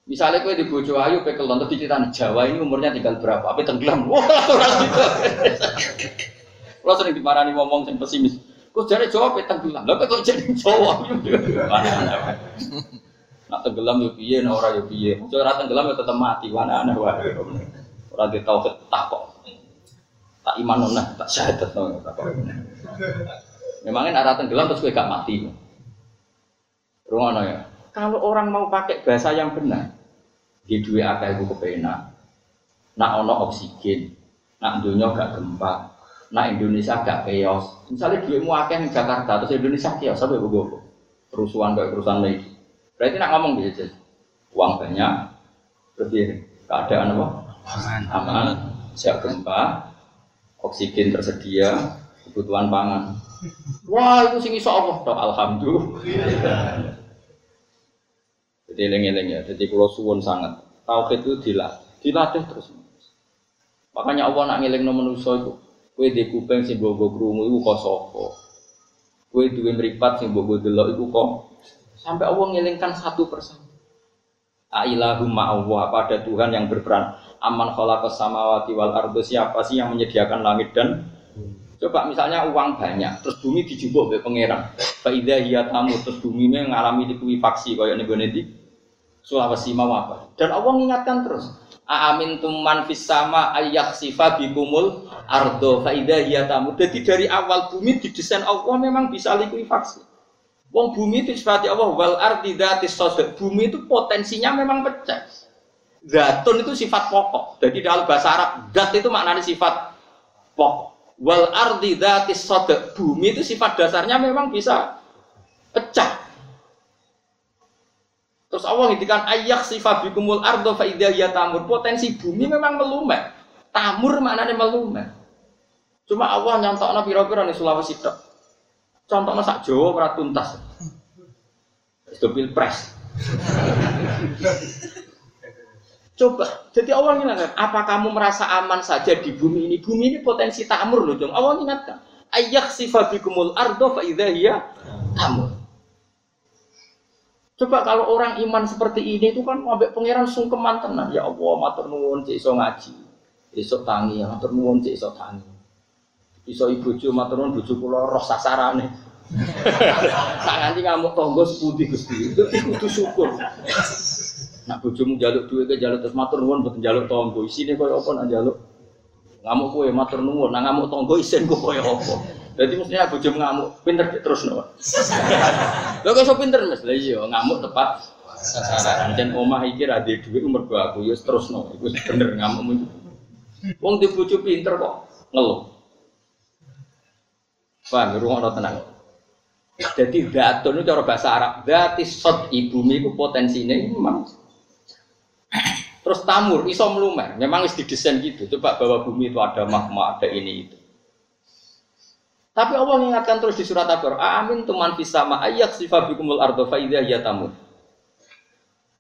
misalnya kue di bojo ayu pekelon terus diceritain Jawa ini umurnya tinggal berapa? Apa tenggelam? Wah, <laughs> rasido. Lo sering dimarahi ngomong yang pesimis. Kok jadi Jawa pe tenggelam? Lo kok jadi Jawa? Nak tenggelam yo piye, nak ora yo piye. Ojo ora tenggelam yo tetep mati, wana aneh wae. Ora di tauhid takok. Tak iman nona, tak syahadat nona. Memangnya arah tenggelam terus gue gak mati. Rumah ya. Kalau orang mau pakai bahasa yang benar, di dua akal itu kepenak. Nak ono oksigen, nak dunia gak gempa, nak Indonesia gak chaos. Misalnya duitmu akeh di Jakarta, terus Indonesia chaos, sampai begowo. Kerusuhan kayak kerusuhan lagi. Berarti nak ngomong gitu, uang banyak, lebih keadaan apa? Aman. Aman, siap gempa, oksigen tersedia, kebutuhan pangan. Wah itu sing iso Allah alhamdulillah. Eling-eling ya. Jadi kalau suwun sangat tauhid itu dilatih, dilatih terus. Makanya Allah nak ngeling no manusia itu, kue di kuping sing bogo krungu itu kok sapa. Kue duwe mripat sing bogo delok itu kok sampai Allah ngelingkan satu persatu. Ailahum Allah apa ada Tuhan yang berperan aman khalaqas samawati wal ardo siapa sih yang menyediakan langit dan Coba misalnya uang banyak, terus bumi dijubuk oleh pangeran. Faidah hiya tamu, terus bumi mengalami likuifaksi kayak nih Sulawesi mau apa? Dan Allah mengingatkan terus. Amin tuman fis sama ayak sifa bikumul ardo faidah tamu. Jadi dari awal bumi didesain Allah memang bisa likuifaksi. Wong bumi itu seperti Allah wal ardi datis sodok. Bumi itu potensinya memang pecah. Zatun itu sifat pokok. Jadi dalam bahasa Arab, dat itu maknanya sifat pokok wal ardi datis sodek bumi itu sifat dasarnya memang bisa pecah terus Allah ngintikan ayak sifat bikumul ardo faidah ya tamur potensi bumi memang melumet tamur maknanya melumet cuma Allah nyontok piro-piro nih Sulawesi tok contohnya sak Jawa ora tuntas itu pilpres Coba, jadi Allah ingatkan, apa kamu merasa aman saja di bumi ini? Bumi ini potensi tamur loh, dong. Allah ingatkan, ayak sifabikumul ardo fa hiya tamur. Coba kalau orang iman seperti ini itu kan ambek pangeran sungkeman tenan. Ya Allah, matur nuwun cek iso ngaji. Iso tangi, ya matur nuwun cek iso tangi. Iso ibu jo matur nuwun bojo kula roh sasarane. <laughs> Tak nganti ngamuk tonggo seputih Gusti. Itu kudu syukur. Nak bojomu jaluk duit ke jaluk terus matur nuwun mboten jaluk tonggo. Isine koyo apa nak jaluk? Ngamuk kowe matur nuwun, nak ngamuk tonggo isin koyo apa? Jadi mestinya bojomu ngamuk, pinter terus no. Lho kok iso pinter Mas? Lah iya, ngamuk tepat. Dan omah iki ra duwe dhuwit umur aku ya terus no. Iku bener ngamukmu. Wong di bojo pinter kok ngeluh. Paham, rumah tenang. Jadi datun itu cara bahasa Arab, dati sot ibumi itu potensinya memang Terus tamur, iso melumer. Memang harus didesain gitu. Coba bahwa bumi itu ada magma, ada ini itu. Tapi Allah mengingatkan terus di surat Al-Qur'an, "Amin tuman fis sama ayak sifabikumul ardo faidah ya tamur."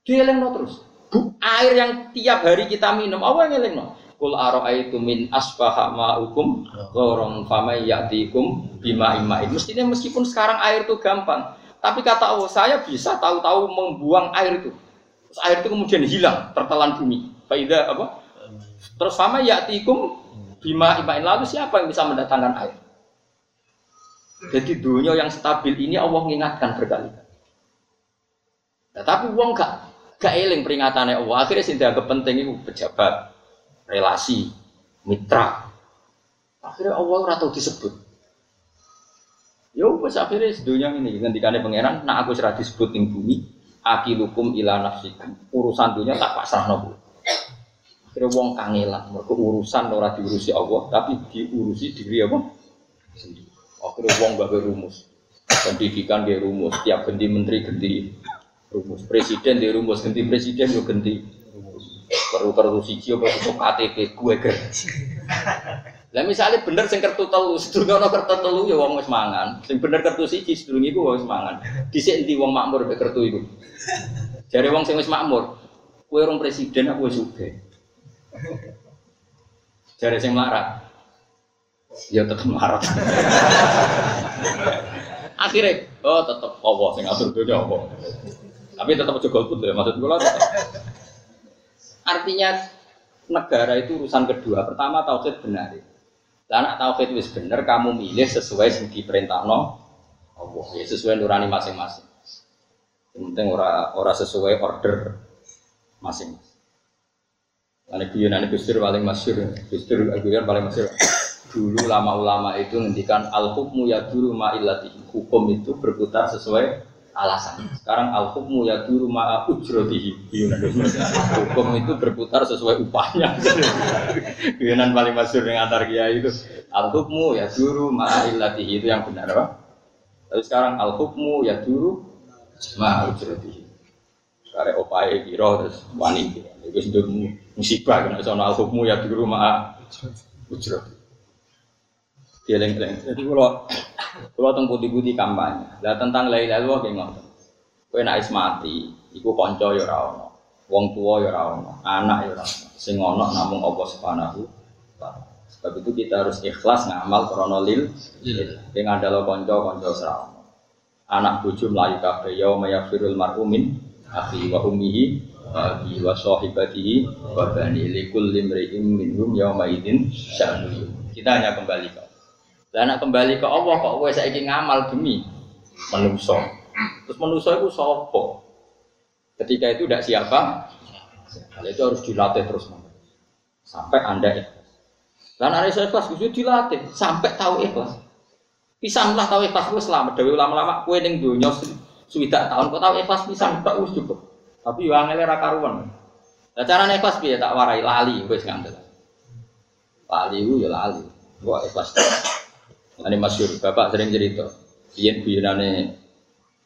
Dielengno terus. Bu, air yang tiap hari kita minum, Allah yang ngelengno. Kul aro'aitu min asbaha ma'ukum Gorong famai ya'tikum bima imain Mestinya meskipun sekarang air itu gampang Tapi kata Allah, saya bisa tahu-tahu membuang air itu Terus air itu kemudian hilang, tertelan bumi Faidah apa? Terus fama ya'tikum bima imain Lalu siapa yang bisa mendatangkan air? Jadi dunia yang stabil ini Allah mengingatkan berkali-kali nah, Tapi uang gak gak eling peringatannya Allah akhirnya sih dianggap penting itu pejabat relasi, mitra. Akhirnya Allah ora tau disebut. Ya wis akhirnya sedunia ini ngendikane pangeran, nak aku serah disebut ning bumi, akilukum ila nafsikum. Urusan dunia tak pasrah nopo. Akhirnya wong kangelan, mergo urusan ora diurusi Allah, tapi diurusi diri apa? Sendiri. Akhirnya wong gawe rumus. Pendidikan dia rumus, tiap ganti menteri ganti rumus, presiden dia rumus, ganti presiden yo ganti perlu kartu siji apa itu KTP gue ger. Lah misalnya bener sing kertu telu, sedurunge ana kertu telu ya wong wis mangan. Sing bener kertu siji sedurunge iku wis mangan. Dhisik endi wong makmur mek kertu iku. Jare wong sing wis makmur, kowe orang presiden aku wis sugih. Jare sing melarat. Ya tetep melarat. <laughs> Akhirnya, oh tetep Allah sing ngatur dunia apa. Tapi tetap aja golput ya, maksud gue. Artinya negara itu urusan kedua. Pertama tauhid benar. Lah anak tauhid wis bener kamu milih sesuai sing diperintahno Allah, ya sesuai nurani masing-masing. Yang penting ora ora sesuai order masing-masing. Ane guyonan Gus Dur paling masyhur, Gus Dur guyon paling masyhur. Dulu lama ulama itu ngendikan al hukmu ya dulu ma illati. Hukum itu berputar sesuai alasan. Sekarang al hukmu ya dulu ma ujrotihi. Hukum itu berputar sesuai upahnya. guyonan paling masyhur yang antar kiai itu al hukmu ya dulu ma illatihi itu yang benar apa? Tapi sekarang al hukmu ya dulu ma ujrotihi. Sekarang opae terus wani. Itu sudah musibah kena soal al hukmu ya dulu ma ujrotihi. Dieling-eling. Jadi kalau kalau tentang putih-putih kampanye, lah tentang la ilaha illallah kayak ngoten. Nek wis mati, iku kanca ya ora ono. Wong tua ya ora ono, anak ya ora ono. Sing ono namung Allah Subhanahu. Sebab itu kita harus ikhlas ngamal krana lil sing andalo kanca kanca ora ono. Anak bojo mlayu kabeh ya mayafirul marhumin akhi wa ummihi wa abi wa sahibatihi wa bani likul limri'im minhum yawma idzin sya'nu. Kita hanya kembali ke lah nak kembali ke Allah kok kowe saiki ngamal demi manusa. Terus manusa itu sapa? Ketika itu tidak siapa? Kalau itu harus dilatih terus sampai anda ikhlas. Dan ada ikhlas itu dilatih sampai tahu ikhlas. Pisang lah tahu ikhlas itu selamat. Dewi lama-lama kue neng dunia sudah tahun kau tahu ikhlas pisang tak us cukup. Tapi yang ngele karuan. Nah, cara ikhlas biar tak warai lali wes ngandel. Lali itu ya lali. Gua ikhlas. Ini masyur, bapak sering cerita. Biyen biyunane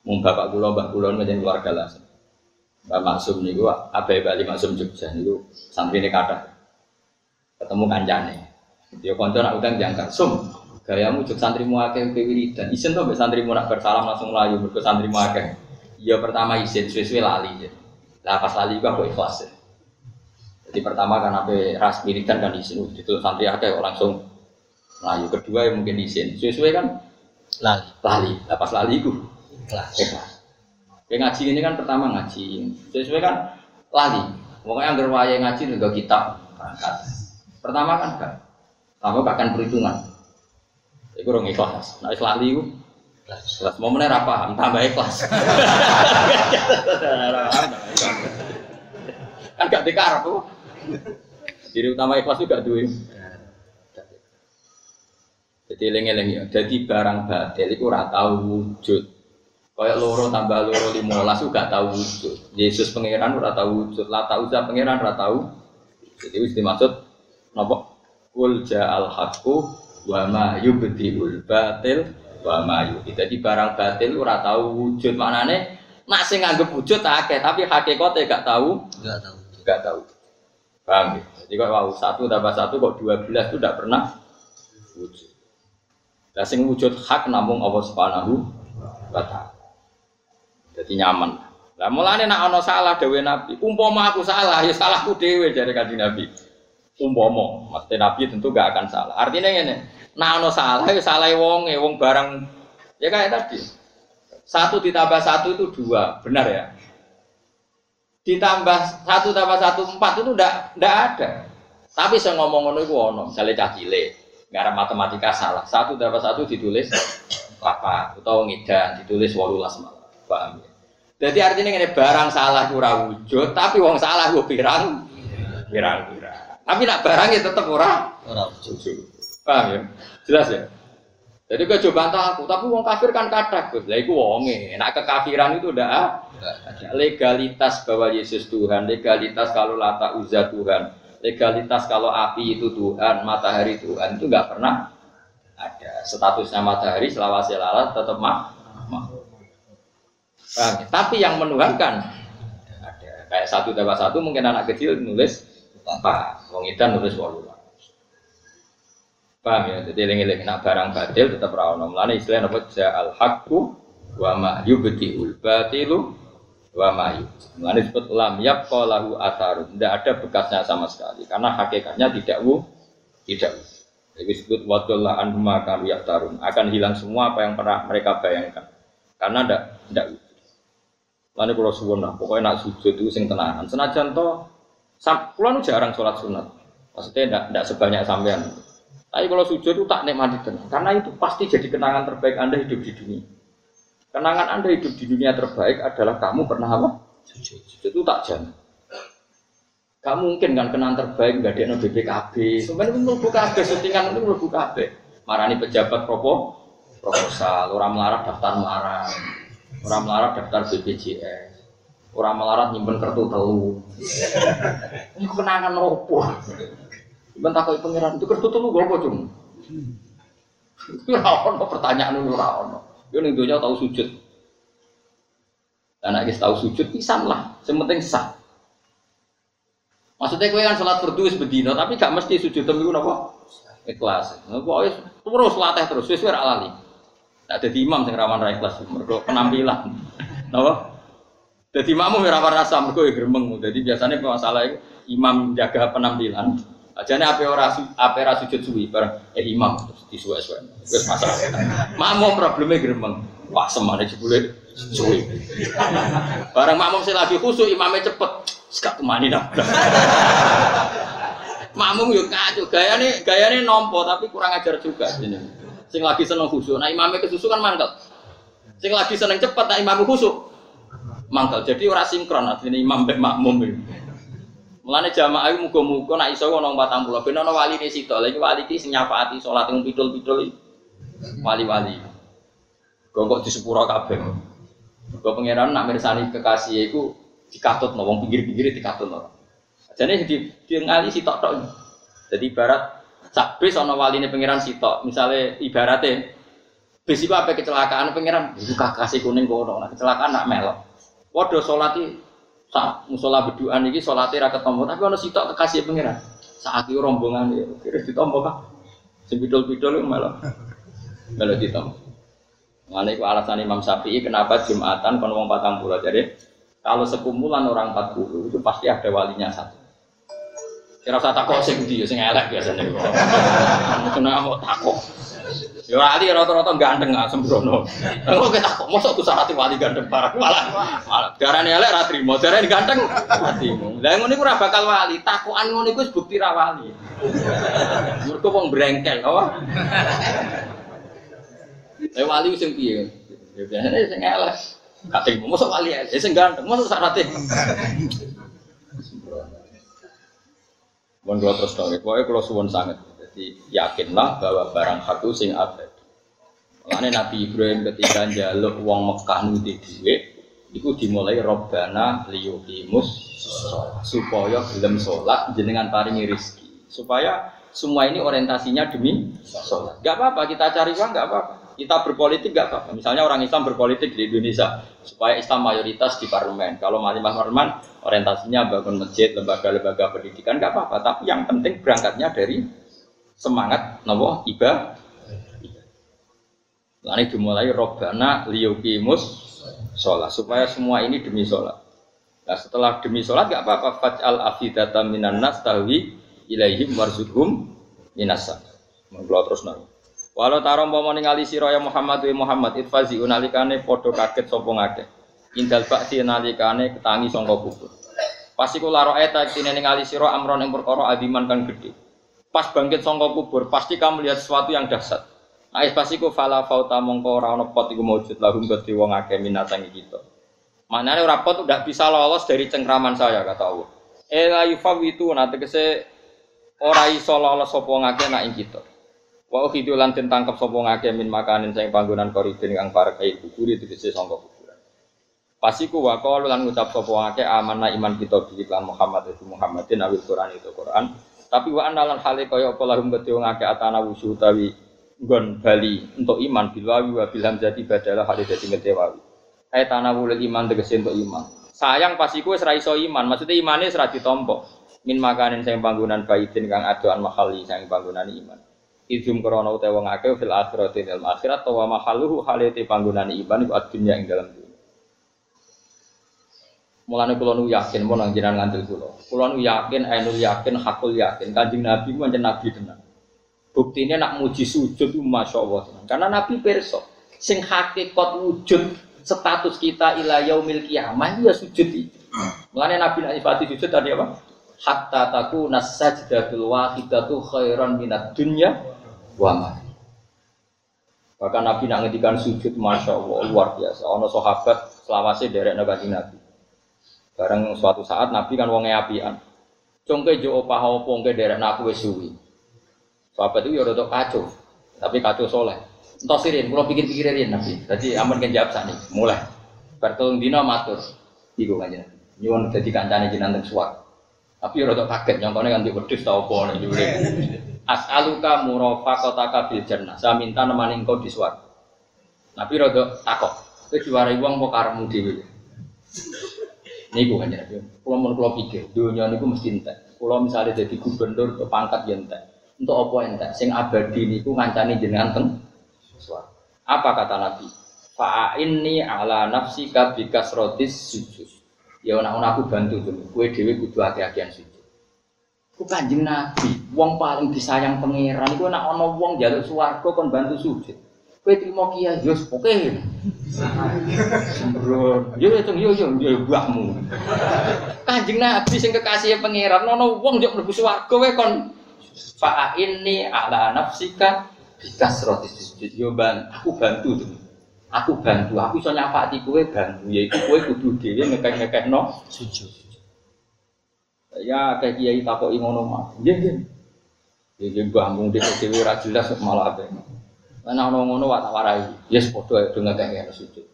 mung bapak kula, mbah kula ngene keluarga lah. Mbak Maksum niku abai Bali Maksum Jogja niku santrine kathah. Ketemu kancane. Dia kanca nak utang jangkar, "Sum, gayamu jog santrimu akeh kowe wiridan. Isin to mbek santrimu nak bersalam langsung layu mergo santrimu akeh." Ya pertama izin, suwe-suwe lali. Lah pas lali kok ikhlas. Jadi pertama kan apa ras wiridan kan izin, itu santri akeh langsung Lalu kedua yang mungkin izin. Sesuai kan Lali. lali. Lepas lali itu Ikhlas. ikhlas. Kayak ngaji ini kan pertama ngaji. Sesuai kan lali. Pokoknya anggar waya ngaji juga kitab berangkat. Pertama kan kan. Kamu akan perhitungan. Itu orang ikhlas. Nah ikhlas lali itu Ikhlas. Mau mana paham tambah ikhlas. <laughs> kan gak dikarep tuh. Jadi utama ikhlas juga duit. Jadi eling-eling ya. Jadi barang batil itu ora tahu wujud. Kayak loro tambah loro limolas itu gak tahu wujud. Yesus pangeran ora tahu wujud. Lah tahu za pangeran ora tahu. Jadi wis dimaksud napa? Kul ja'al haqqu wa ma yubdiul batil wa ma yu'ti. Jadi barang batil ora tahu wujud. Maknane nak sing nganggep wujud akeh tapi hakikate gak tahu, Enggak tahu. gak tahu. Paham ya? Jadi kalau wow, satu tambah satu kok dua belas itu tidak pernah wujud. Lah sing wujud hak namung Allah Subhanahu wa taala. Jadi nyaman. Lah mulane nak ana salah dewe Nabi, umpama aku salah ya salahku dhewe jare kanjeng Nabi. Umpama, maksudnya Nabi tentu gak akan salah. Artinya ngene, nak ana salah ya salah wonge, wong barang ya kayak tadi. Satu ditambah satu itu dua, benar ya? Ditambah satu tambah satu empat itu ndak ndak ada. Tapi saya ngomong ngono iku ono, misalnya cah cilik, ngarep matematika salah. Satu tambah satu ditulis apa? Utawa ngidan ditulis wolulas malah. Paham ya? Jadi artinya ini barang salah ora wujud, tapi wong salah gue pirang, pirang pirang. Tapi nak barangnya tetap ora Ora wujud. Paham ya? Jelas ya? Jadi kau coba aku, tapi wong kafir kan kata Gus. Lah iku wonge, nak kekafiran itu udah ada. legalitas bahwa Yesus Tuhan, legalitas kalau lata uzza Tuhan, legalitas kalau api itu Tuhan, matahari Tuhan itu nggak pernah ada. Statusnya matahari selawase lalat tetap mah. Paham ya? Tapi yang menuhankan ada. Kayak satu tambah satu mungkin anak kecil nulis empat, wong Idan nulis wolulas. Paham ya? Jadi eling-eling nak barang batil tetap ra ono. Mulane istilah apa al haqqu wa ma yubtiul batilu wa ma yubti. Mulane disebut lam yabqa lahu atharun. Tidak ada bekasnya sama sekali karena hakikatnya tidak wu tidak. Jadi disebut wadullah anhuma kanu yaftarun. Akan hilang semua apa yang pernah mereka bayangkan. Karena tidak tidak wujud. Lalu kalau suwun lah, pokoknya nak sujud itu sing tenanan. Senajan to, nu jarang sholat sunat. Maksudnya tidak tidak sebanyak sampean. Tapi kalau sujud itu tak nikmati tenang, karena itu pasti jadi kenangan terbaik anda hidup di dunia. Kenangan Anda hidup di dunia terbaik adalah kamu pernah apa? Sujud. Itu tak jamin. Gak mungkin kan kenangan terbaik nggak ada BPKB. Sebenarnya itu mlebu kabeh, syutingan itu mlebu kabeh. Marani pejabat propo, proposal, orang melarat daftar melarat, orang melarat daftar BPJS, orang melarat nyimpen kartu telu. Ini kenangan opo? Iban takoi pangeran itu kartu telu gue apa cung? Ora ono pertanyaan itu ora ono. Yo ning donya tahu sujud. Dan nek tahu sujud pisan lah, sing penting sah. Maksudnya kowe kan salat fardu wis bedino, tapi gak mesti sujud tem iku napa? Ikhlas. Nah, pokoke terus latih terus wis ora lali. Nah, dadi imam sing rawan ra ikhlas mergo penampilan. <laughs> Napa? Dadi makmum ora rasa mergo ya gremeng. Dadi biasanya masalah imam jaga penampilan. Ajane ape ora ape ora sujud suwi bareng eh imam terus disuwe-suwe. Wis masalah. Makmum probleme gremeng. Wah semane jebule suwi. Bareng makmum sing lagi khusuk imamnya cepet. Sekak kemani nabrak. Makmum yo kacau, gayane gayane nompo tapi kurang ajar juga ini. Sing lagi seneng khusuk, nah imamnya kesusu kan mangkel. Sing lagi seneng cepet, nah imamnya khusuk mangkel. Jadi ora sinkron artinya imam mbek makmum iki. Mulane jamaah iku muga-muga nek iso ana 40 ben ana waline sitok. Lha iki wali iki sing nyafaati salat ing pidul-pidul. Wali-wali. Kok kok disepuro kabeh. Kok pangeran nak mirsani kekasih iku dikatut no, wong pinggir-pinggir dikatut no. Jadi di ngali si tok. Jadi ibarat sak bis ana waline pangeran sitok. Misalnya ibaratnya bis iku apa kecelakaan pangeran itu kasih kuning kono. Nah, kecelakaan nak melok. Waduh sholat iki sak musola beduan iki salate ra ketemu tapi ana sitok kekasih pangeran. Saat itu rombongan ya, kira ditompo kah? Sing pidol-pidol malah malah ditompo. Mengenai itu alasan Imam Syafi'i kenapa Jumatan kon wong patang pulau. Jadi kalau sekumpulan orang 40 itu pasti ada walinya satu. Kira usah takut sing ndi sing elek biasanya. Kena mau takut. Ya wali rata-rata ganteng nggak sembrono. Kalau kita takut, mosok tuh syarat wali ganteng parah malah malah darane elek ra trimo, darane ganteng ra trimo. Lah ngono iku ora bakal wali, takukan ngono iku bukti ra wali. Mergo wong brengkel, apa? Eh wali sing piye? Ya biasanya sing elek. Terima, masa wali ya, sing ganteng, masa syaratnya. Mohon dua terus dong, pokoknya kalau suwon sangat, jadi yakinlah bahwa barang satu sing abadi. Makanya Nabi Ibrahim ketika jaluk uang Mekah nudi duit, itu dimulai Robbana liyukimus supaya gelem sholat jenengan paringi rizki supaya semua ini orientasinya demi sholat. Gak apa-apa kita cari uang gak apa-apa. Kita berpolitik gak apa-apa. Misalnya orang Islam berpolitik di Indonesia supaya Islam mayoritas di parlemen. Kalau malimah parlemen orientasinya bangun masjid, lembaga-lembaga pendidikan gak apa-apa. Tapi yang penting berangkatnya dari semangat nopo ibadah. Lalu dimulai robbana liyukimus sholat supaya semua ini demi sholat. Nah setelah demi sholat gak apa-apa faj'al afidata minan nas tahwi ilaihim warzuhum minasa. Mengkeluar terus nanti. Walau tarom pomo ningali sira ya Muhammad wa Muhammad itfazi unalikane padha kaget sapa ngakeh. Indal ba'di nalikane ketangi sangka kubur. Pas iku laro eta tine ningali sira amron ing perkara adiman kang gedhe. Pas bangkit sangka kubur, pasti kamu lihat sesuatu yang dahsyat. Nah, pas iku fala fauta mongko ora ana pot iku maujud lahum kedhi wong akeh minatangi kita. Manane ora pot udah bisa lolos dari cengkraman saya kata Allah. Ela yufawitu nanti kese ora iso lolos sapa nak ing kita. Wa ukhidu lan den tangkep sapa ngake min makanin sing panggonan koridin kang parek ae kubur itu dise sangka kuburan. Pasiku wa qalu lan ngucap sapa ngake amanah iman kita bi lan Muhammad itu Muhammadin awil Quran itu Quran. Tapi wa analan hale kaya apa lahum kedhe wong akeh atana wusu utawi nggon bali untuk iman bilwawi wa bil hamzati badalah hale dadi ngedewawi. Ai tanawul iman tegese untuk iman. Sayang pasiku wis ra iso iman, maksudnya imane wis ra ditampa. Min makanin sing panggonan baidin kang adoan mahali sing panggonan iman. Idum krana utawa wong akeh fil akhirati dalam akhirat wa mahaluhu halete panggonan iman iku adunya ing dalam dunia. Mulane kula nu yakin mau nang jenengan ngandel kula. Kula nu yakin, ainul yakin, hakul yakin. Kanjeng Nabi pancen nabi tenan. Buktinya nak muji sujud itu masya Allah tenan. Karena Nabi perso sing hakikat wujud status kita ila yaumil kiamah ya sujud itu. Mulane Nabi nak nyifati sujud tadi apa? Hatta taku nasajdatul wahidatu khairan minat dunya wa ma. Bahkan Nabi nak ngendikan sujud, masya Allah luar biasa. Ono sahabat selawase derek nabi Nabi. Bareng suatu saat Nabi kan wonge apian. Congke jo opah opo ngke derek naku wis suwi. Sahabat itu ya kacau, tapi kacau soleh. Entah sirin, kalau pikir-pikir rian Nabi. Jadi aman kan jawab sani, mulai. Bertolong dino matur, iku kan Nyuwun dadi kancane jenengan suwak. Tapi ya rada kaget nyongkone kan wedhus ta opo nek. As'aluka murafaqataka bil jannah. Saya minta nemani engkau di. Nabi rada takok. Kowe diwarai wong apa karepmu dhewe? Niku kan ya. Kulo mun kulo pikir, dunia niku mesti entek. Kulo misalnya jadi gubernur ke pangkat ya entek. Untuk apa entek? Sing abadi niku ngancani jenengan teng. Apa kata Nabi? Fa'inni ala nafsika bikasrotis sujud. Ya ana aku bantu tuh. Kue dewi kudu hati-hatian sujud. Ku kanjeng Nabi, wong paling disayang pangeran iku nek ana wong njaluk swarga kon bantu sujud. Kowe trimo kiai yo oke. Sembrono. Yo yo yo yo yo mbahmu. Kanjeng Nabi sing kekasih pangeran ana wong njuk mlebu swarga kowe kon fa ini ala nafsika bikasroti sujud. Yo ban, aku bantu tuh. Aku bantu, aku iso nyafati kowe bantu, yaiku kowe kudu dhewe ngekek-ngekekno sujud. Ya kayak kiai takoki ngono mah. Nggih, nggih. Mbah mung dhewe dhewe ora jelas malah ape. Ana ngono wae tak warai. Yes padha do ngekek sujud.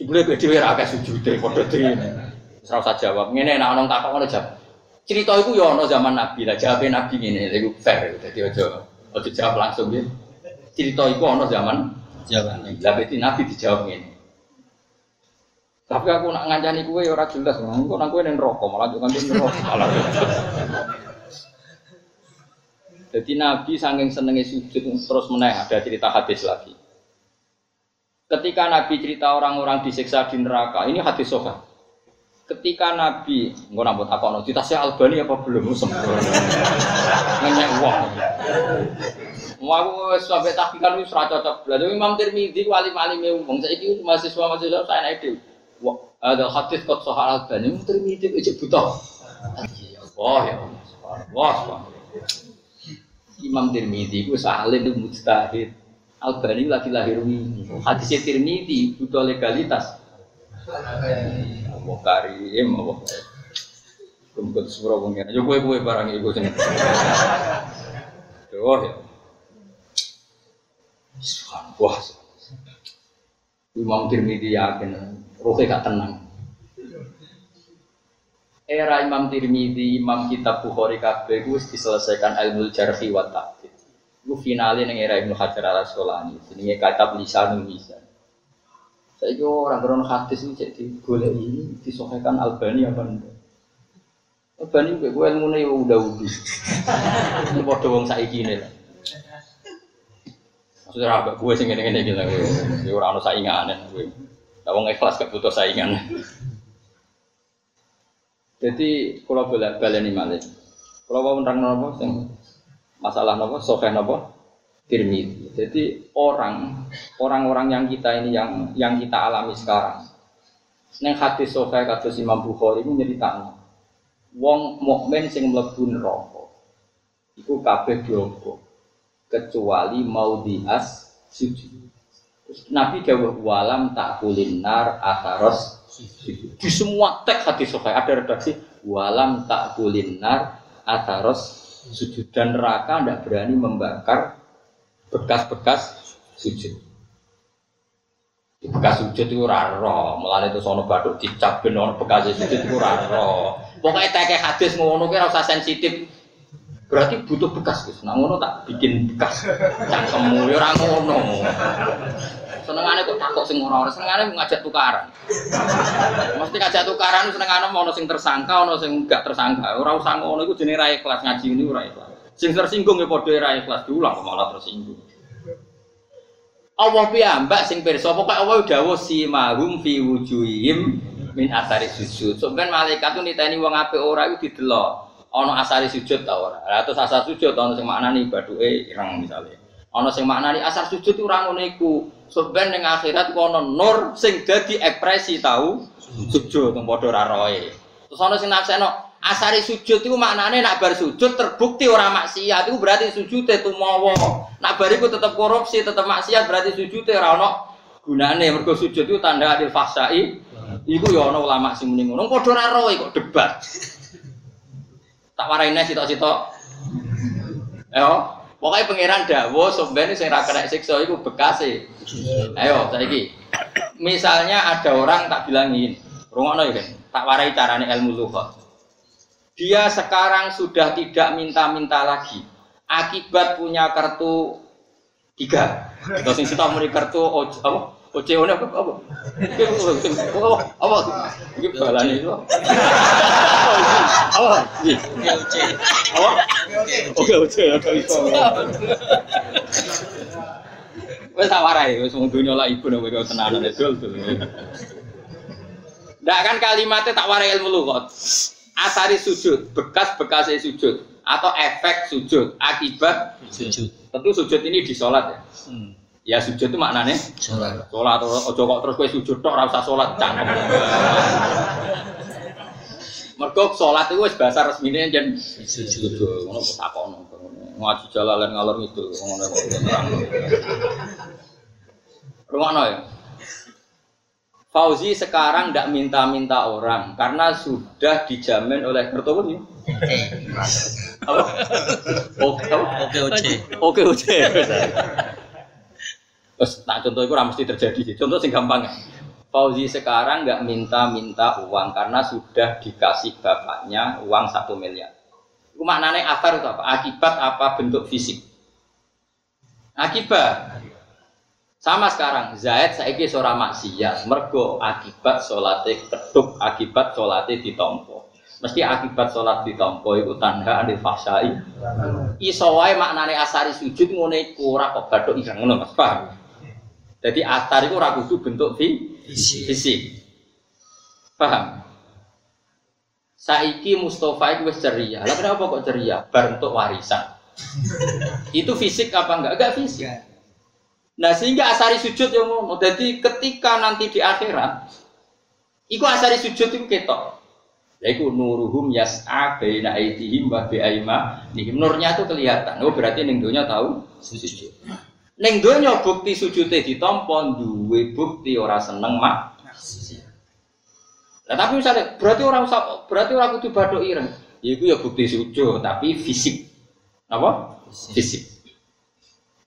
Jebule kowe dhewe ora akeh sujude padha dhewe. Wis ora usah jawab. Ngene nek ana takok ngono jawab. Cerita itu ya ana zaman Nabi lah, jawabnya Nabi ngene, iku fair, dadi aja aja jawab langsung ya. Cerita itu ana zaman Jawaban. lah Nabi dijawab ini. Tapi aku nak ngancani kue ora jelas, engko nang kue ning neraka malah ning neraka malah. Jadi Nabi saking senengnya sujud terus meneh ada cerita hadis lagi. Ketika Nabi cerita orang-orang disiksa di neraka, ini hadis sofa. Ketika Nabi, nggak nambut apa no, cerita saya Albani apa belum sempurna, ngenyek uang. Mau sampai tahqiqan wis ora cocok. Lah Imam Tirmidzi wali wali wong saiki mahasiswa mahasiswa saya naik itu. Ada hadis kok soal Albani Imam Tirmidzi aja buta. Ya Allah ya Allah. Imam Tirmidzi ku saleh itu mujtahid. Albani lagi lahir ini. Hadis Tirmidzi butuh legalitas. Allah karim, Allah. Kumpul sepuro pengen. Yo kue kue barang ibu sini. Oh ya. Wah. Imam Tirmidzi yakin, rohnya gak tenang. Era Imam Tirmidzi, Imam Kitab Bukhari kabeh wis diselesaikan ilmu jarhi wa ta'dil. Iku finale ning era Ibnu Hajar Al Asqalani, jenenge kitab Lisanul Mizan. Saiki orang berono hadis ini jadi boleh ini disohkan Albani apa enggak? Albani gue gue ilmu nih udah udah. Ini bodoh wong saiki ini lah. Maksudnya? Gue sing ngene ngene gitu gue. Gue orang saingan gue. Nah, wong ikhlas gak butuh saingan. Jadi kalau boleh baleni malih. Kalau mau menerang nopo masalah nopo sokeh nopo Tirmidzi. Jadi orang orang-orang yang kita ini yang yang kita alami sekarang. Neng hadis sokeh kados Imam Bukhari nyeritakno. Wong mukmin sing mlebu neraka iku kabeh diompo kecuali mau dias sujud. Nabi dawuh walam tak kulinar ataros di semua teks hadis sahih ada redaksi walam tak kulinar ataros sujud dan neraka tidak berani membakar bekas-bekas sujud. Bekas sujud itu raro, malah itu sono baduk dicap ben ono bekas sujud itu raro. Pokoknya teke hadis ngono kira usah sensitif. Berarti butuh bekas. Nah ngono tak bikin bekas. Cangkemmu ya ngono. Senengane kok takok sing ora ora senengane ngajak tukaran. Mesti ngajak tukaran senengane ono sing tersangka, ono sing enggak tersangka. Ora usah ngono iku jenenge ra ikhlas ngaji ini ora ikhlas. Sing tersinggung ya padha ra ikhlas diulang kok malah tersinggung. Allah piyambak sing pirsa pokoke Allah dawuh si mahum fi wujuhim min asari sujud. Sampeyan malaikat tuh niteni wong apik ora iku didelok. Ana asari sujud ta ora. Lah terus asar sujud ana sing maknani baduke ireng misalnya. Ana sing maknani asar sujud ora ngono iku. Sampeyan ning akhirat ku ana nur sing dadi ekspresi tahu sujud teng padha ra roe. Terus ana sing Asari sujud itu maknanya nak bar sujud terbukti orang maksiat itu berarti sujud itu mau nak bar itu tetap korupsi tetap maksiat berarti sujud itu rano gunane. Mergo sujud itu tanda adil fasai Iku ya ana ulama sing muni ngono. Padha ora kok debat. Tak waraine sitok-sitok. Ayo, pokoknya pangeran dawo sebenarnya sing ra kena siksa iku bekase. Ayo, saiki. Misalnya ada orang tak bilangin, rungokno ya tak warai carane ilmu lughat. Dia sekarang sudah tidak minta-minta lagi. Akibat punya kartu tiga. Terus sing kita muni kartu apa? OCO apa? Apa? Apa? Apa? Ini balane itu. Apa? Iki. Apa? Oke, oke, iso. Wes tak warai, wes lah ibu kowe tenanan dol dol. Ndak kan kalimatnya tak warai ilmu lughat. Asari sujud, bekas-bekas sujud atau efek sujud, akibat Sujud. tentu sujud ini di sholat ya. Hmm. Ya sujud itu maknanya Sholat. sholat ojo kok terus kowe sujud tok ora usah sholat cangkem. Mergo sholat itu wis bahasa resmine jen Sujud. ngono takono. Ngaji jalalan ngalor ngidul ngono kok terang. Rumakno ya. Fauzi sekarang tidak minta-minta orang karena sudah dijamin oleh Kertowo nih. Apa? Oke? Oke, oke. Oke, oke. Terus tak contoh itu mesti terjadi sih. Contoh sing gampang. Fauzi sekarang nggak minta-minta uang karena sudah dikasih bapaknya uang satu miliar. Itu maknanya asar itu apa? Akibat apa bentuk fisik? Akibat. Sama sekarang, Zaid saiki seorang maksiat, mergo akibat sholatnya keduk, akibat sholatnya ditompo. Mesti akibat sholat ditompo itu tanda adil fasai. Iso wae maknane asari sujud ngono iku ora kok ngono Mas, paham? Jadi asar itu kudu bentuk fi Fisik. fisik. Paham? Saiki Mustafa itu wis ceria. Lah kenapa kok ceria? Bar untuk warisan. <laughs> itu fisik apa enggak? Enggak fisik. Nah sehingga asari sujud yang ngono. Jadi ketika nanti di akhirat, iku asari sujud itu ketok. Yaitu nuruhum yas'a baina aidihim wa bi aimanihim. Nurnya itu kelihatan. Oh berarti ning tahu sujud. Ning donya bukti sujudnya ditampa duwe bukti ora seneng mak. Nah, tapi misalnya berarti orang usah berarti orang kudu bathuk ireng. Ya iku ya bukti sujud tapi fisik. Apa? Fisik.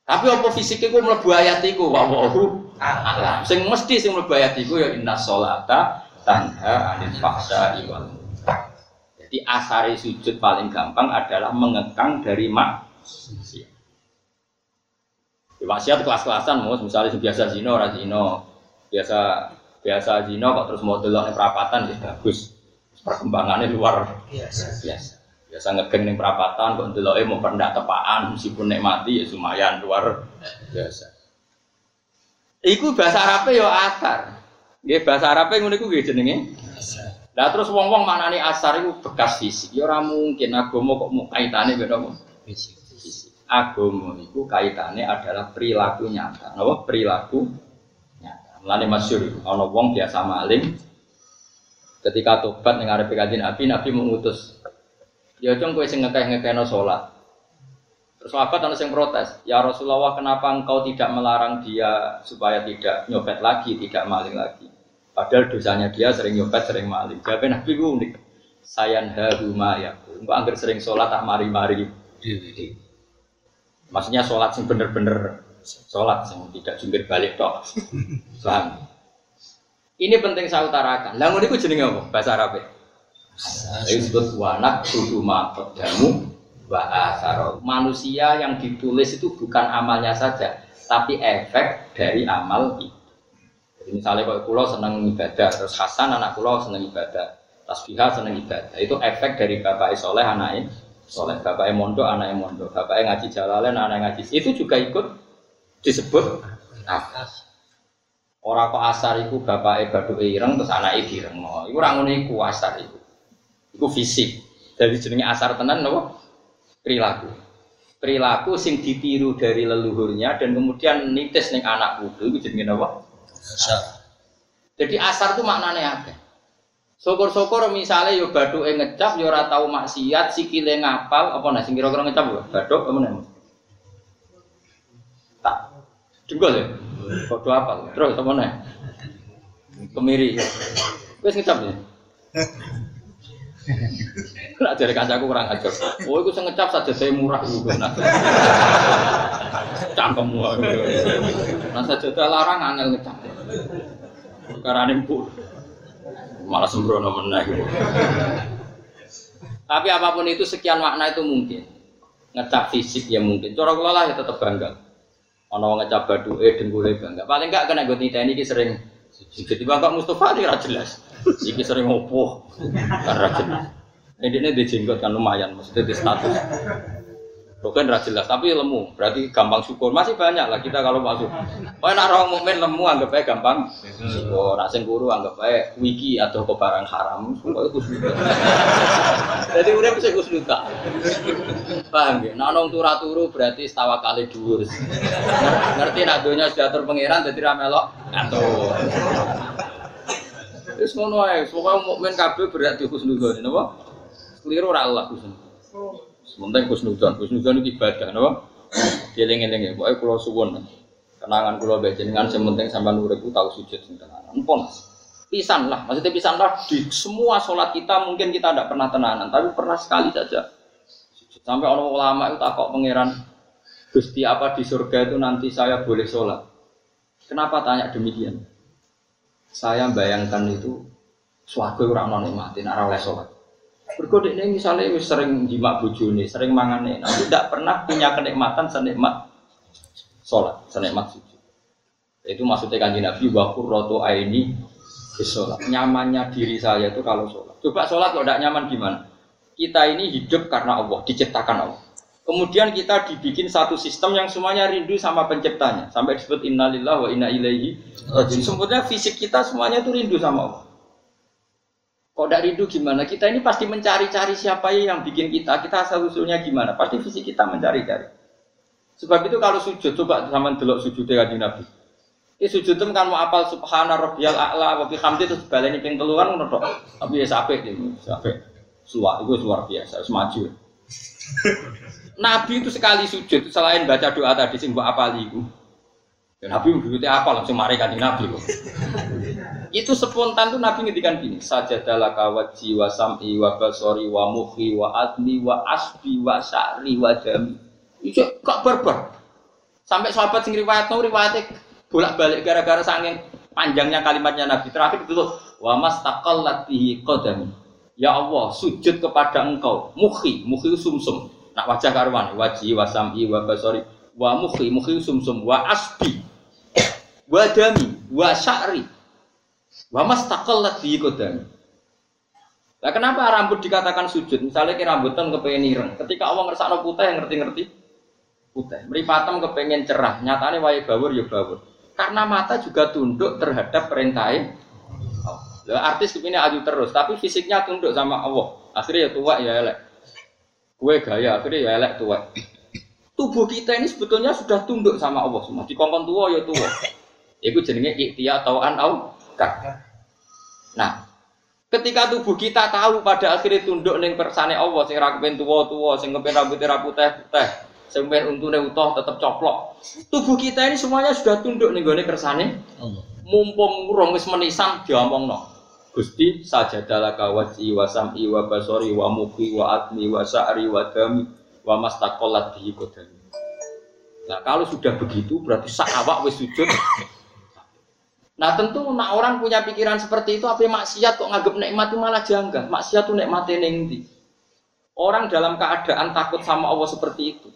Tapi apa fisik iku mlebu ayat iku wa wahu alam. Sing mesti sing mlebu ayat iku ya inna sholata tanha anil fahsya'i wal. Jadi asari sujud paling gampang adalah mengekang dari maksiat. Ya, Maksiat kelas-kelasan mus, misalnya biasa zina ora zina, biasa biasa zina kok terus mau delok ning perapatan ya bagus. Perkembangannya luar Biasa. biasa. Biasa ngegeng ning perapatan kok ndeloke mau pendak tepaan meskipun nek mati ya lumayan luar biasa. Iku bahasa Arabe ya asar. Nggih bahasa Arabe ngono iku nggih jenenge. Lah terus wong-wong maknane asar iku bekas fisik. Ya ora mungkin agama kok mau kaitane mbek napa? Fisik. Fisik. Agama iku kaitane adalah perilaku nyata. Perilaku nyata. Mulane masyhur ana wong biasa maling ketika tobat ning arepe kanjeng Nabi, Nabi mengutus Ya cung kowe sing ngekeh-ngekehno salat. Terus sahabat ana sing protes, "Ya Rasulullah, kenapa engkau tidak melarang dia supaya tidak nyopet lagi, tidak maling lagi?" Padahal dosanya dia sering nyopet, sering maling. Jawabnya Nabi unik. Sayan haruma ya. Engkau anggar sering sholat tak mari-mari. Maksudnya sholat sing bener-bener sholat sing tidak jungkir balik tok. <laughs> Paham? Ini penting saya utarakan. Lah ngono iku jenenge apa? Bahasa Arab. Itu disebut wanak kudu jamu wa asaro. Manusia yang ditulis itu bukan amalnya saja, tapi efek dari amal itu. Jadi misalnya kalau pulau seneng ibadah, terus Hasan anak pulau seneng ibadah, Tasbihah seneng ibadah. Itu efek dari bapak soleh anaknya soleh, bapak mondok anaknya mondok, bapak ngaji jalalen anaknya ngaji. Itu juga ikut disebut apa? Orang kok asar iku bapak baduk ireng terus anaknya direng. Iku orang ngono iku asar iku. Iku fisik. Jadi jenenge asar tenan nopo? Perilaku. Perilaku sing ditiru dari leluhurnya dan kemudian nitis ning anak putu iku jenenge nopo? Asar. Jadi asar itu maknanya apa? Syukur-syukur misalnya yo bathuke ngecap yo ora tau maksiat, sikile ngapal apa nah sing kira-kira ngecap yo bathuk apa meneh. Tak. Dengkul ya. Padha apal. Terus apa meneh? Kemiri. Wis ngecap ya. Nak dari kancaku kurang ajar. Oh, iku sing ngecap saja saya murah iku. Nah. Cangkemmu. Nah saja larang angel ngecap. Perkara pun malah sembrono meneh. Tapi apa pun itu sekian makna itu mungkin. Ngecap fisik ya mungkin. Cara kula lah ya tetep bangga. Ana wong ngecap baduke dengkule bangga. Paling enggak kena gue titeni iki sering jadi Bapak Mustafa ini jelas. Iki sering ngopo. Kan jelas. Ini dia kan lumayan, maksudnya di status. Bukan ra jelas, tapi lemu. Berarti gampang syukur. Masih banyak lah kita kalau masuk. Oh, nak orang mukmin lemu anggap aja gampang syukur. Nak guru anggap aja wiki atau ke barang haram. Semua itu. Jadi udah bisa kusnuta. Paham ya? Nak nong turu turu berarti setawa kali dhuwur. Ngerti nak dunia sudah terpengiran jadi ramelok ngatur. Wis ngono ae, pokoke mukmin kabeh berarti husnudzon, napa? Keliru ora Allah husnudzon. Sementara kusnudon, kusnudon itu ibadah, no? Dieling-eling ya, pokoknya kalau suwon, kenangan kalau sementing sampai nurut itu tahu sujud sing tenanan. Empon, pisan lah, maksudnya pisan lah di semua sholat kita mungkin kita tidak pernah tenanan, tapi pernah sekali saja. Sampai orang ulama itu takut pangeran, Gusti apa di surga itu nanti saya boleh sholat. Kenapa tanya demikian? Saya bayangkan itu suatu orang non nikmati, nak oleh sholat. Berkode ini misalnya sering jimak bujuni, sering mangane, tapi tidak pernah punya kenikmatan senikmat sholat, senikmat sujud. Itu maksudnya kan Nabi wakur roto aini sholat. Nyamannya diri saya itu kalau sholat. Coba sholat kalau tidak nyaman gimana? Kita ini hidup karena Allah, diciptakan Allah. Kemudian kita dibikin satu sistem yang semuanya rindu sama penciptanya. Sampai disebut innalillah wa inna ilaihi. Sebetulnya fisik kita semuanya itu rindu sama Allah. Kok dari rindu gimana? Kita ini pasti mencari-cari siapa yang bikin kita. Kita asal usulnya gimana? Pasti visi kita mencari-cari. Sebab itu kalau sujud coba sama delok sujud dari Nabi. Ini sujud itu kan mau apal subhana rabbiyal a'la wa bihamdi terus baleni ping telu kan ngono Tapi ya sampai iki, sampai itu luar biasa, semaju. Nabi itu sekali sujud selain baca doa tadi sing mbok apali iku. Ya, Nabi begitu apa langsung mari kanjeng Nabi kok. Itu spontan tuh Nabi ngedikan gini, saja dalam kawat jiwa sam'i wa basori wa muhi wa admi wa asbi wa sa'ri wa dami. Itu kok berber. Sampai sahabat sing riwayat no riwayatnya bolak-balik gara-gara saking panjangnya kalimatnya Nabi terakhir itu tuh wa mastaqallat bihi qadami. Ya Allah, sujud kepada Engkau. Muhi, muhi sumsum. Nak wajah karwan, wajhi wa sam'i wa basori wa muhi, muhi sumsum wa asbi wa dami wa sa'ri Wa mastaqallat bi qadami. Nah, kenapa rambut dikatakan sujud? Misalnya kira rambutan kepengen ireng. Ketika Allah ngersakno putih yang ngerti-ngerti putih. Meripatem kepengen cerah. Nyatanya wae bawur ya bawur. Karena mata juga tunduk terhadap perintah Lah artis kepini aju terus, tapi fisiknya tunduk sama Allah. Akhirnya ya tua ya elek. Kue gaya akhirnya ya elek tua. Tubuh kita ini sebetulnya sudah tunduk sama Allah semua. Di kongkong tua ya tua. Itu jenenge ikhtiar tauan Allah. Nah, ketika tubuh kita tahu pada akhirnya tunduk neng persane Allah sing ra kepen tuwa-tuwa, sing kepen rambutnya ra putih-putih, sing kepen untune utuh tetap coplok. Tubuh kita ini semuanya sudah tunduk ning gone kersane Allah. Mumpung urung wis menisan diomongno. Gusti sajadalah kawaji wa sam'i wa basori wa muki wa admi wa sa'ri wa dami wa mastaqallat bihi qadami. Nah, kalau sudah begitu berarti sak awak wis sujud Nah tentu nak orang punya pikiran seperti itu, apa maksiat kok nganggep nikmat itu malah janggal. Maksiat itu nikmatnya nengdi. Orang dalam keadaan takut sama Allah seperti itu.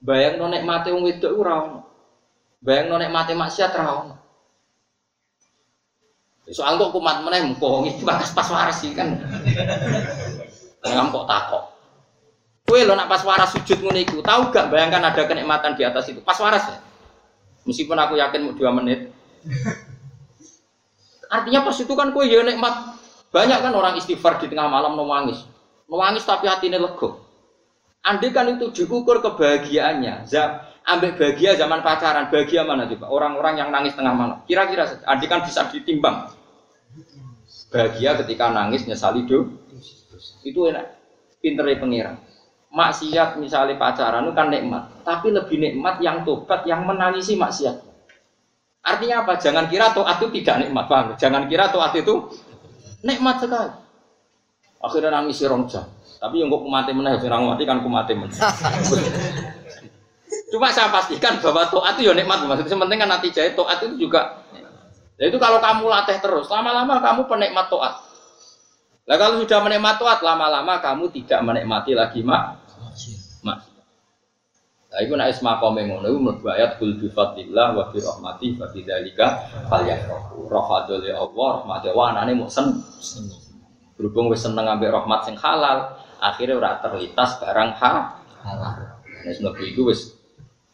Bayang nonek mati wong wedok ora. Bayang nonek mati maksiat ora ono. Soal kok kumat meneh mumpung iki pas pas waras sih kan. Ngam kok takok. Kue lo nak pas waras sujud ngono iku, tahu gak bayangkan ada kenikmatan di atas itu. Pas waras ya. Meskipun aku yakin mau dua menit. Artinya pas itu kan kue ya nikmat. Banyak kan orang istighfar di tengah malam nangis. Nangis tapi hatinya lego. Andai kan itu diukur kebahagiaannya, ambek bahagia zaman pacaran, bahagia mana coba? Orang-orang yang nangis tengah malam. Kira-kira, andai kan bisa ditimbang. Bahagia ketika nangis nyesali do. Itu enak. Pinternya pengiran. Maksiat misalnya pacaran itu kan nikmat, tapi lebih nikmat yang tobat yang menangisi maksiat. Artinya apa? Jangan kira toat itu tidak nikmat, paham? Jangan kira toat itu nikmat sekali. Akhirnya nangis rong jam. Tapi yang kok kumati meneh, sing mati kan kumati meneh. <laughs> Cuma saya pastikan bahwa toat itu ya nikmat. Maksudnya yang penting kan nanti jahit toat itu juga. Nah itu kalau kamu latih terus, lama-lama kamu penikmat toat. Lah kalau sudah menikmati toat, lama-lama kamu tidak menikmati lagi mak. mak. Nah itu nak isma kome ngono itu mlebu ayat kul bi fadlillah wa bi rahmati fa bi dzalika falyafrahu. Rahmatul Allah, rahmate wa anane mau sen. Berhubung wis seneng ambek rahmat sing halal, akhirnya ora terlintas barang ha Halal. Nah, sebab itu wis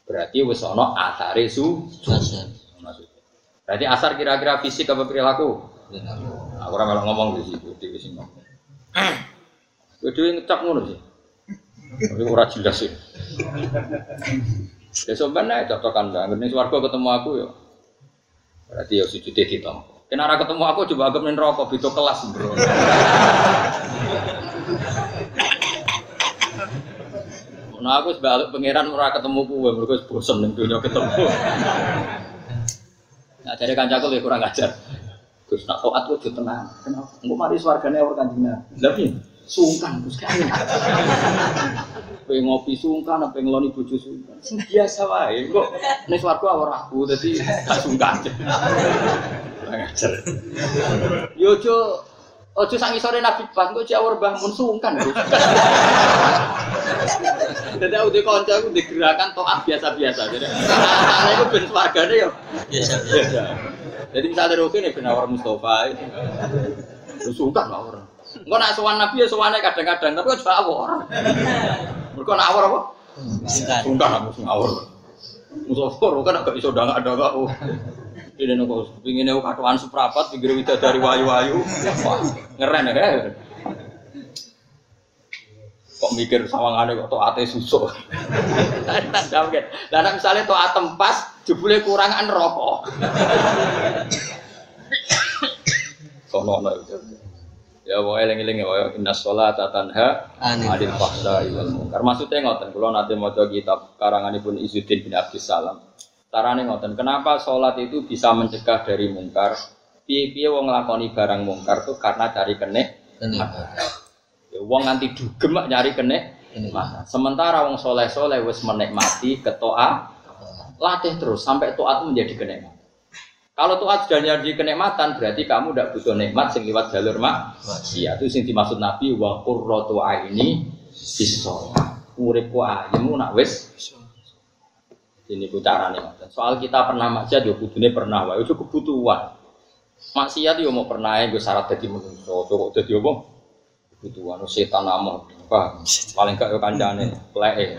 berarti wis ana asare su. Berarti asar kira-kira fisik apa perilaku? Aku ora ngomong di situ, di sini <clears throat> dhewe ngecap ngono sih. Tapi ora jelas sih. Ya sampean ae cocokan lah. Ngene swarga ketemu aku ya. Berarti ya sujude ditampa. Kena ora ketemu aku coba anggap ning rokok beda kelas, Bro. Nah aku sebalik pangeran ora ketemu mergo wis bosen ning dunya ketemu. Nah dari kancaku lebih kurang ajar. Gus nak taat kudu tenang. Kenapa? Engko mari swargane ora kanjeng Nabi. Lah? Sungkan Gus <laughs> kaya. Kowe ngopi sungkan apa ngeloni bojo sungkan. Sing biasa wae. Kok ning swarga ora aku dadi gak sungkan. Kurang ajar. Yo ojo ojo sak ngisore Nabi pas kok jawur Mbah mun sungkan. Gus. Jadi aku di konco aku digerakan toat biasa-biasa. Jadi ana iku ben swargane yo Biasa. Biasa. Jadi misalnya Rofi nih benar Mustafa itu, lu suka nggak orang? Enggak nak sowan Nabi ya sowannya kadang-kadang, tapi kok awor. <laughs> Mereka nak awor apa? Suka nak musuh awor. Mustafa lu kan agak nggak ada kok. Ini nopo pingin aku katuan seprapat, pikir kita dari wayu-wayu, ngeren ya. Kok mikir sawangane kok toate susuk. Nah, mungkin. Lah nek misale toat tempas, jebule kurangan rokok. Sono ana. Ya wae eling-eling ya inna sholata tanha Anil fahsai wal munkar. Maksudnya ngoten, kula nate maca kitab karanganipun Izzuddin bin Abdus Salam. Carane ngoten, kenapa sholat itu bisa mencegah dari mungkar? Piye-piye wong nglakoni barang mungkar tuh karena cari Kenikmatan. Ya, wong nganti dugem mak nyari. Kenikmatan. Sementara wong soleh-soleh wis menikmati ketoa, latih terus sampai toat menjadi kenikmatan. Kalau toat sudah jadi kenikmatan berarti kamu tidak butuh nikmat sing liwat jalur mak. Iya, itu sing dimaksud Nabi wa qurratu aini bisa. Uripku ayemu nak wis ini ku carane ngoten. Soal kita pernah maksiat yo kudune pernah wae, itu kebutuhan. Maksiat yo mau pernah gue syarat dadi menungso, kok dadi apa? Kebutuhan setan amon. Paling gak yo kancane pleke.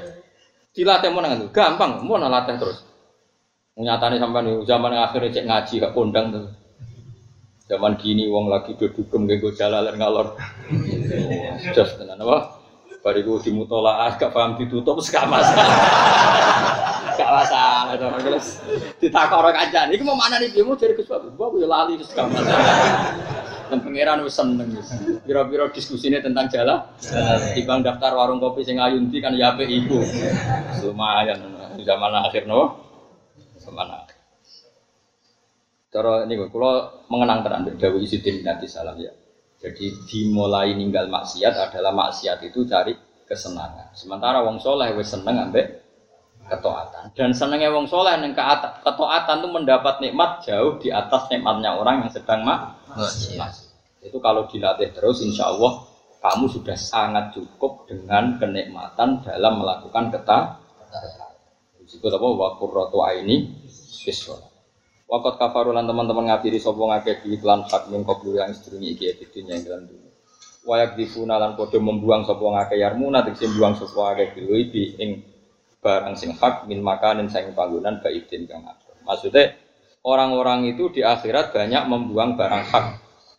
Dilatih mau nang gampang, mau latih terus. Nyatane sampean yo zaman akhir cek ngaji gak kondang tuh. Zaman gini wong lagi do dugem nggo jalalan ngalor. Jos tenan apa? Bariku dimutolaah gak paham ditutup gak. Gak masalah to. Terus ditakok kancane. Iki mau mana nih piye dari Gus Babu? Babu ya lali wis gak masalah. Dan pangeran wis seneng wis. Pira-pira diskusine tentang jalan. Dibang daftar warung kopi sing ayunti kan ya apik iku. Lumayan di zaman akhir no. Akhir. Cara ini kalau mengenang tenan Dawi Izzuddin Abdus Salam ya. Jadi dimulai ninggal maksiat adalah maksiat itu cari kesenangan. Sementara wong soleh wis seneng ambek ketaatan. Dan senengnya wong soleh yang ketaatan itu mendapat nikmat jauh di atas nikmatnya orang yang sedang mak. Maksiat. Itu kalau dilatih terus, insya Allah kamu sudah sangat cukup dengan kenikmatan dalam melakukan keta. Disebut apa? Wakur rotu ini biswa. Wakot kafarulan teman-teman ngafiri sopo ngake di iklan hak min qablu yang sedurungi iki edidinya yang dalam dunia. Wayak difuna lan podo membuang sopo ngake yarmuna tegese buang sopo ngake bilui bi ing barang sing hak min makanin sing panggonan baidin kang atur. Maksudnya orang-orang itu di akhirat banyak membuang barang hak.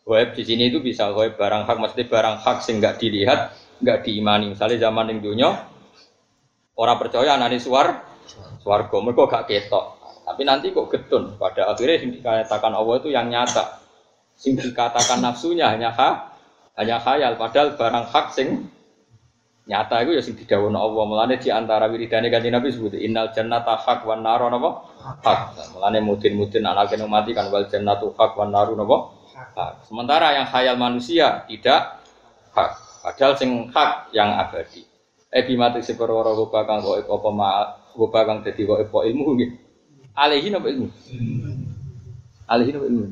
Web di sini itu bisa web barang hak, maksudnya barang hak sing nggak dilihat, nggak diimani. Misalnya zaman yang dunia orang percaya anani suar, suarga mereka gak ketok. Tapi nanti kok getun. Pada akhirnya yang dikatakan Allah itu yang nyata. Sing dikatakan nafsunya hanya ha, hanya khayal padahal barang hak sing nyata itu ya sing didhawuhna Allah. Mulane di antara wiridane kanjeng Nabi sebut innal jannata hak wan naro napa? Hak. Mulane mudin-mudin anak kena mati kan wal jannatu hak wan naru napa? Hak. Sementara yang khayal manusia tidak hak. Padahal sing hak yang abadi. Eh bimati si perwara goba kang kok apa goba kang dadi kok apa ilmu nggih. Alaihi napa ilmu? Alaihi napa ilmu?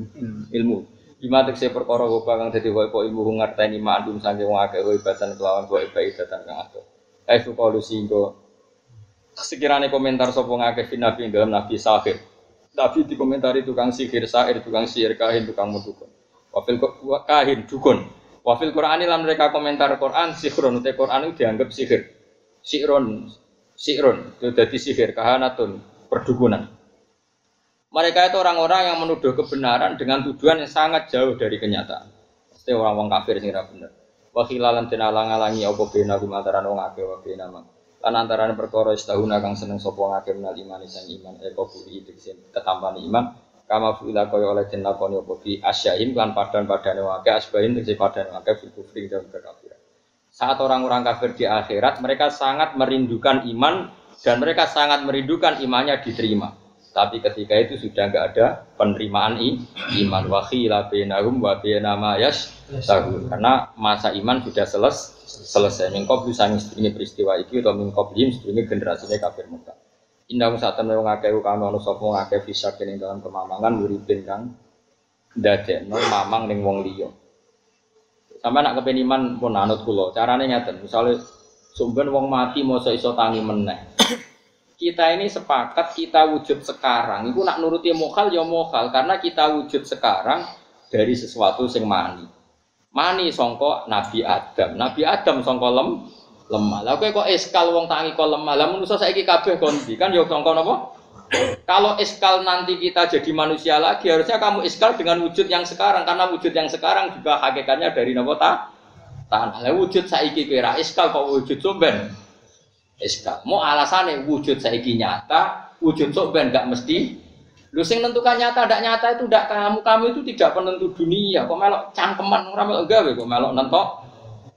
Ilmu. Bimati si perkara goba kang dadi kok apa ilmu ngerteni wong akeh kowe basan kelawan kok ibadatan kang adoh. Eh sukalu singgo sekiranya komentar sapa ngakeh fi nabi dalam nabi sahir. Nabi dikomentari tukang sihir, sahir, tukang sihir, kahin, tukang mudukun. Wafil kahin, dukun. Wafil Quran lan mereka komentar Quran sihron, te Quran itu dianggap sihir. Sihron, sihron, itu jadi sihir, kahanatun, perdukunan. Mereka itu orang-orang yang menuduh kebenaran dengan tujuan yang sangat jauh dari kenyataan. Pasti orang-orang kafir sing ra bener. Wa khilalan den alang-alangi apa bena gumantaran wong akeh wa bena mang. Lan antarané perkara istahuna kang seneng sapa ngake menal iman sang iman e kabuli tegese ketampane iman kama fuila kaya oleh den lakoni apa bi asyahin lan padan-padane wake asbahin tegese padan wake fil kufri dalam kekafiran. Saat orang-orang kafir di akhirat mereka sangat merindukan iman dan mereka sangat merindukan imannya diterima. Tapi ketika itu sudah nggak ada penerimaan i, iman wakhila bainahum wa baina ma yashtahun. Karena masa iman sudah seles, selesai. Mingkob bisa ini peristiwa itu atau mingkob ini generasinya kafir muka. Indah saat temen kang ono sapa wong akeh bisa kene dalam kemamangan muridin kang ndadekno mamang ning wong liya. Sampai nak kepen iman pun anut kula. Carane ngeten, misale sumben wong mati masa iso tangi meneh. Kita ini sepakat kita wujud sekarang. Iku nak nuruti mokal ya mokal karena kita wujud sekarang dari sesuatu sing mani. Mani songko Nabi Adam. Nabi Adam songko lem lemah. Lah kok eskal wong tangi kok lemah. Lah manusa saiki kabeh kondi kan ya sangka napa? Kalau eskal nanti kita jadi manusia lagi harusnya kamu eskal dengan wujud yang sekarang karena wujud yang sekarang juga hakikatnya dari napa ta? Tanah. Wujud saiki kira eskal kok wujud somben. Eskal. Mau alasannya wujud saiki nyata, wujud somben enggak mesti Lu sing nentukan nyata ndak nyata itu ndak kamu, kamu itu tidak penentu dunia. Kok melok cangkeman ora melok gawe kok melok nentok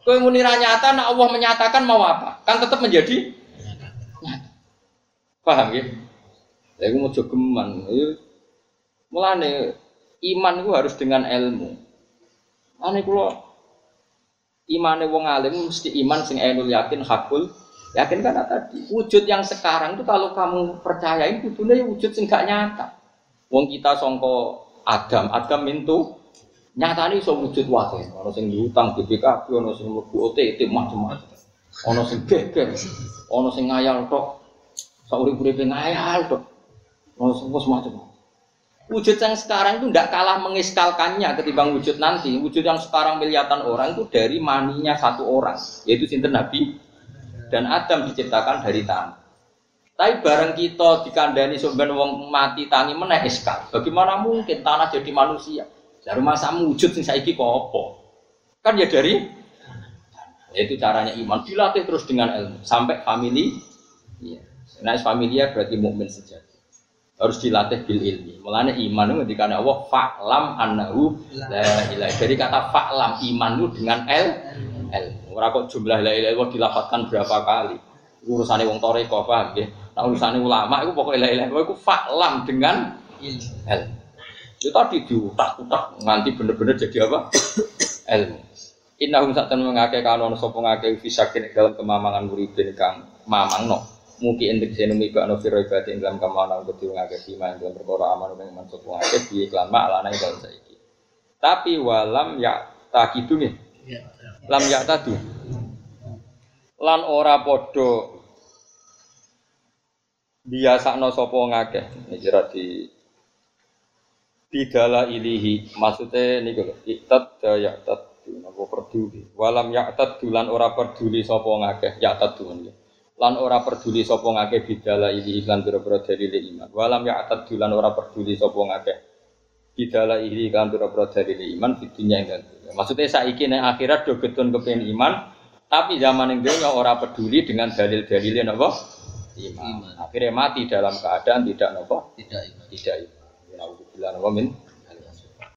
Kowe muni nyata, nak Allah menyatakan mau apa? Kan tetap menjadi nyata. Paham ya? Ya mau jogeman. Mulane iman itu harus dengan ilmu. Ane kula imane wong alim mesti iman sing ainul yakin hakul yakin karena tadi wujud yang sekarang itu kalau kamu percayain kudune wujud sing gak nyata. Wong kita songko Adam, Adam itu Nyatane iso wujud wae. Ana sing diutang BPKB, ana sing mlebu OTT macam-macam. Ana sing geger, ana sing ngayal tok. Saurip-uripe ngayal tok. Ana sing macam Wujud yang sekarang itu tidak kalah mengiskalkannya ketimbang wujud nanti. Wujud yang sekarang miliatan orang itu dari maninya satu orang, yaitu sinten Nabi dan Adam diciptakan dari tanah. Tapi bareng kita dikandani sumber wong mati tangi meneh iskal. Bagaimana mungkin tanah jadi manusia? Dari masa wujud sing saiki? Kan ya dari itu caranya iman dilatih terus dengan ilmu sampai family. Iya. Nah, familia berarti mukmin sejati. Harus dilatih bil ilmi. Mulanya iman itu ketika Allah fa'lam annahu la ilaha. Jadi kata fa'lam iman itu dengan l l. Ora kok jumlah la ilaha dilafatkan berapa kali. Urusannya wong toreko paham nggih. Nah urusannya ulama itu pokoknya la ilaha itu fa'lam dengan l. Itu tadi diutak-utak nganti bener-bener jadi apa? Ilmu. Innahum sa'tan mengake kanon sapa ngake fisakin dalam kemamangan muridin kang mamang no. Mugi entek senumi ba no firo ibadi ing dalam kemamangan kudu ngake sima ing dalam perkara aman ing man sapa ngake bi iklan mak lana ing dalam saiki. Tapi walam ya takidu nih. Lam ya tadu. Lan ora padha biasakno sapa. Ini jerat di bidala ilihi maksudnya ini kalau iktad ya tad napa peduli walam ya tad lan ora peduli sapa ngakeh ya tad lan ora peduli sapa ngakeh bidala ilihi lan pira-pira dalile iman walam ya tad lan ora peduli sapa ngakeh bidala ilihi lan pira-pira dalile iman fitunya enggak maksudnya saiki ning akhirat do getun kepen iman tapi zaman yang dunia ora peduli dengan dalil-dalilnya napa iman. Akhirnya mati dalam keadaan tidak napa tidak iman. Tidak iman. Alhamdulillah, min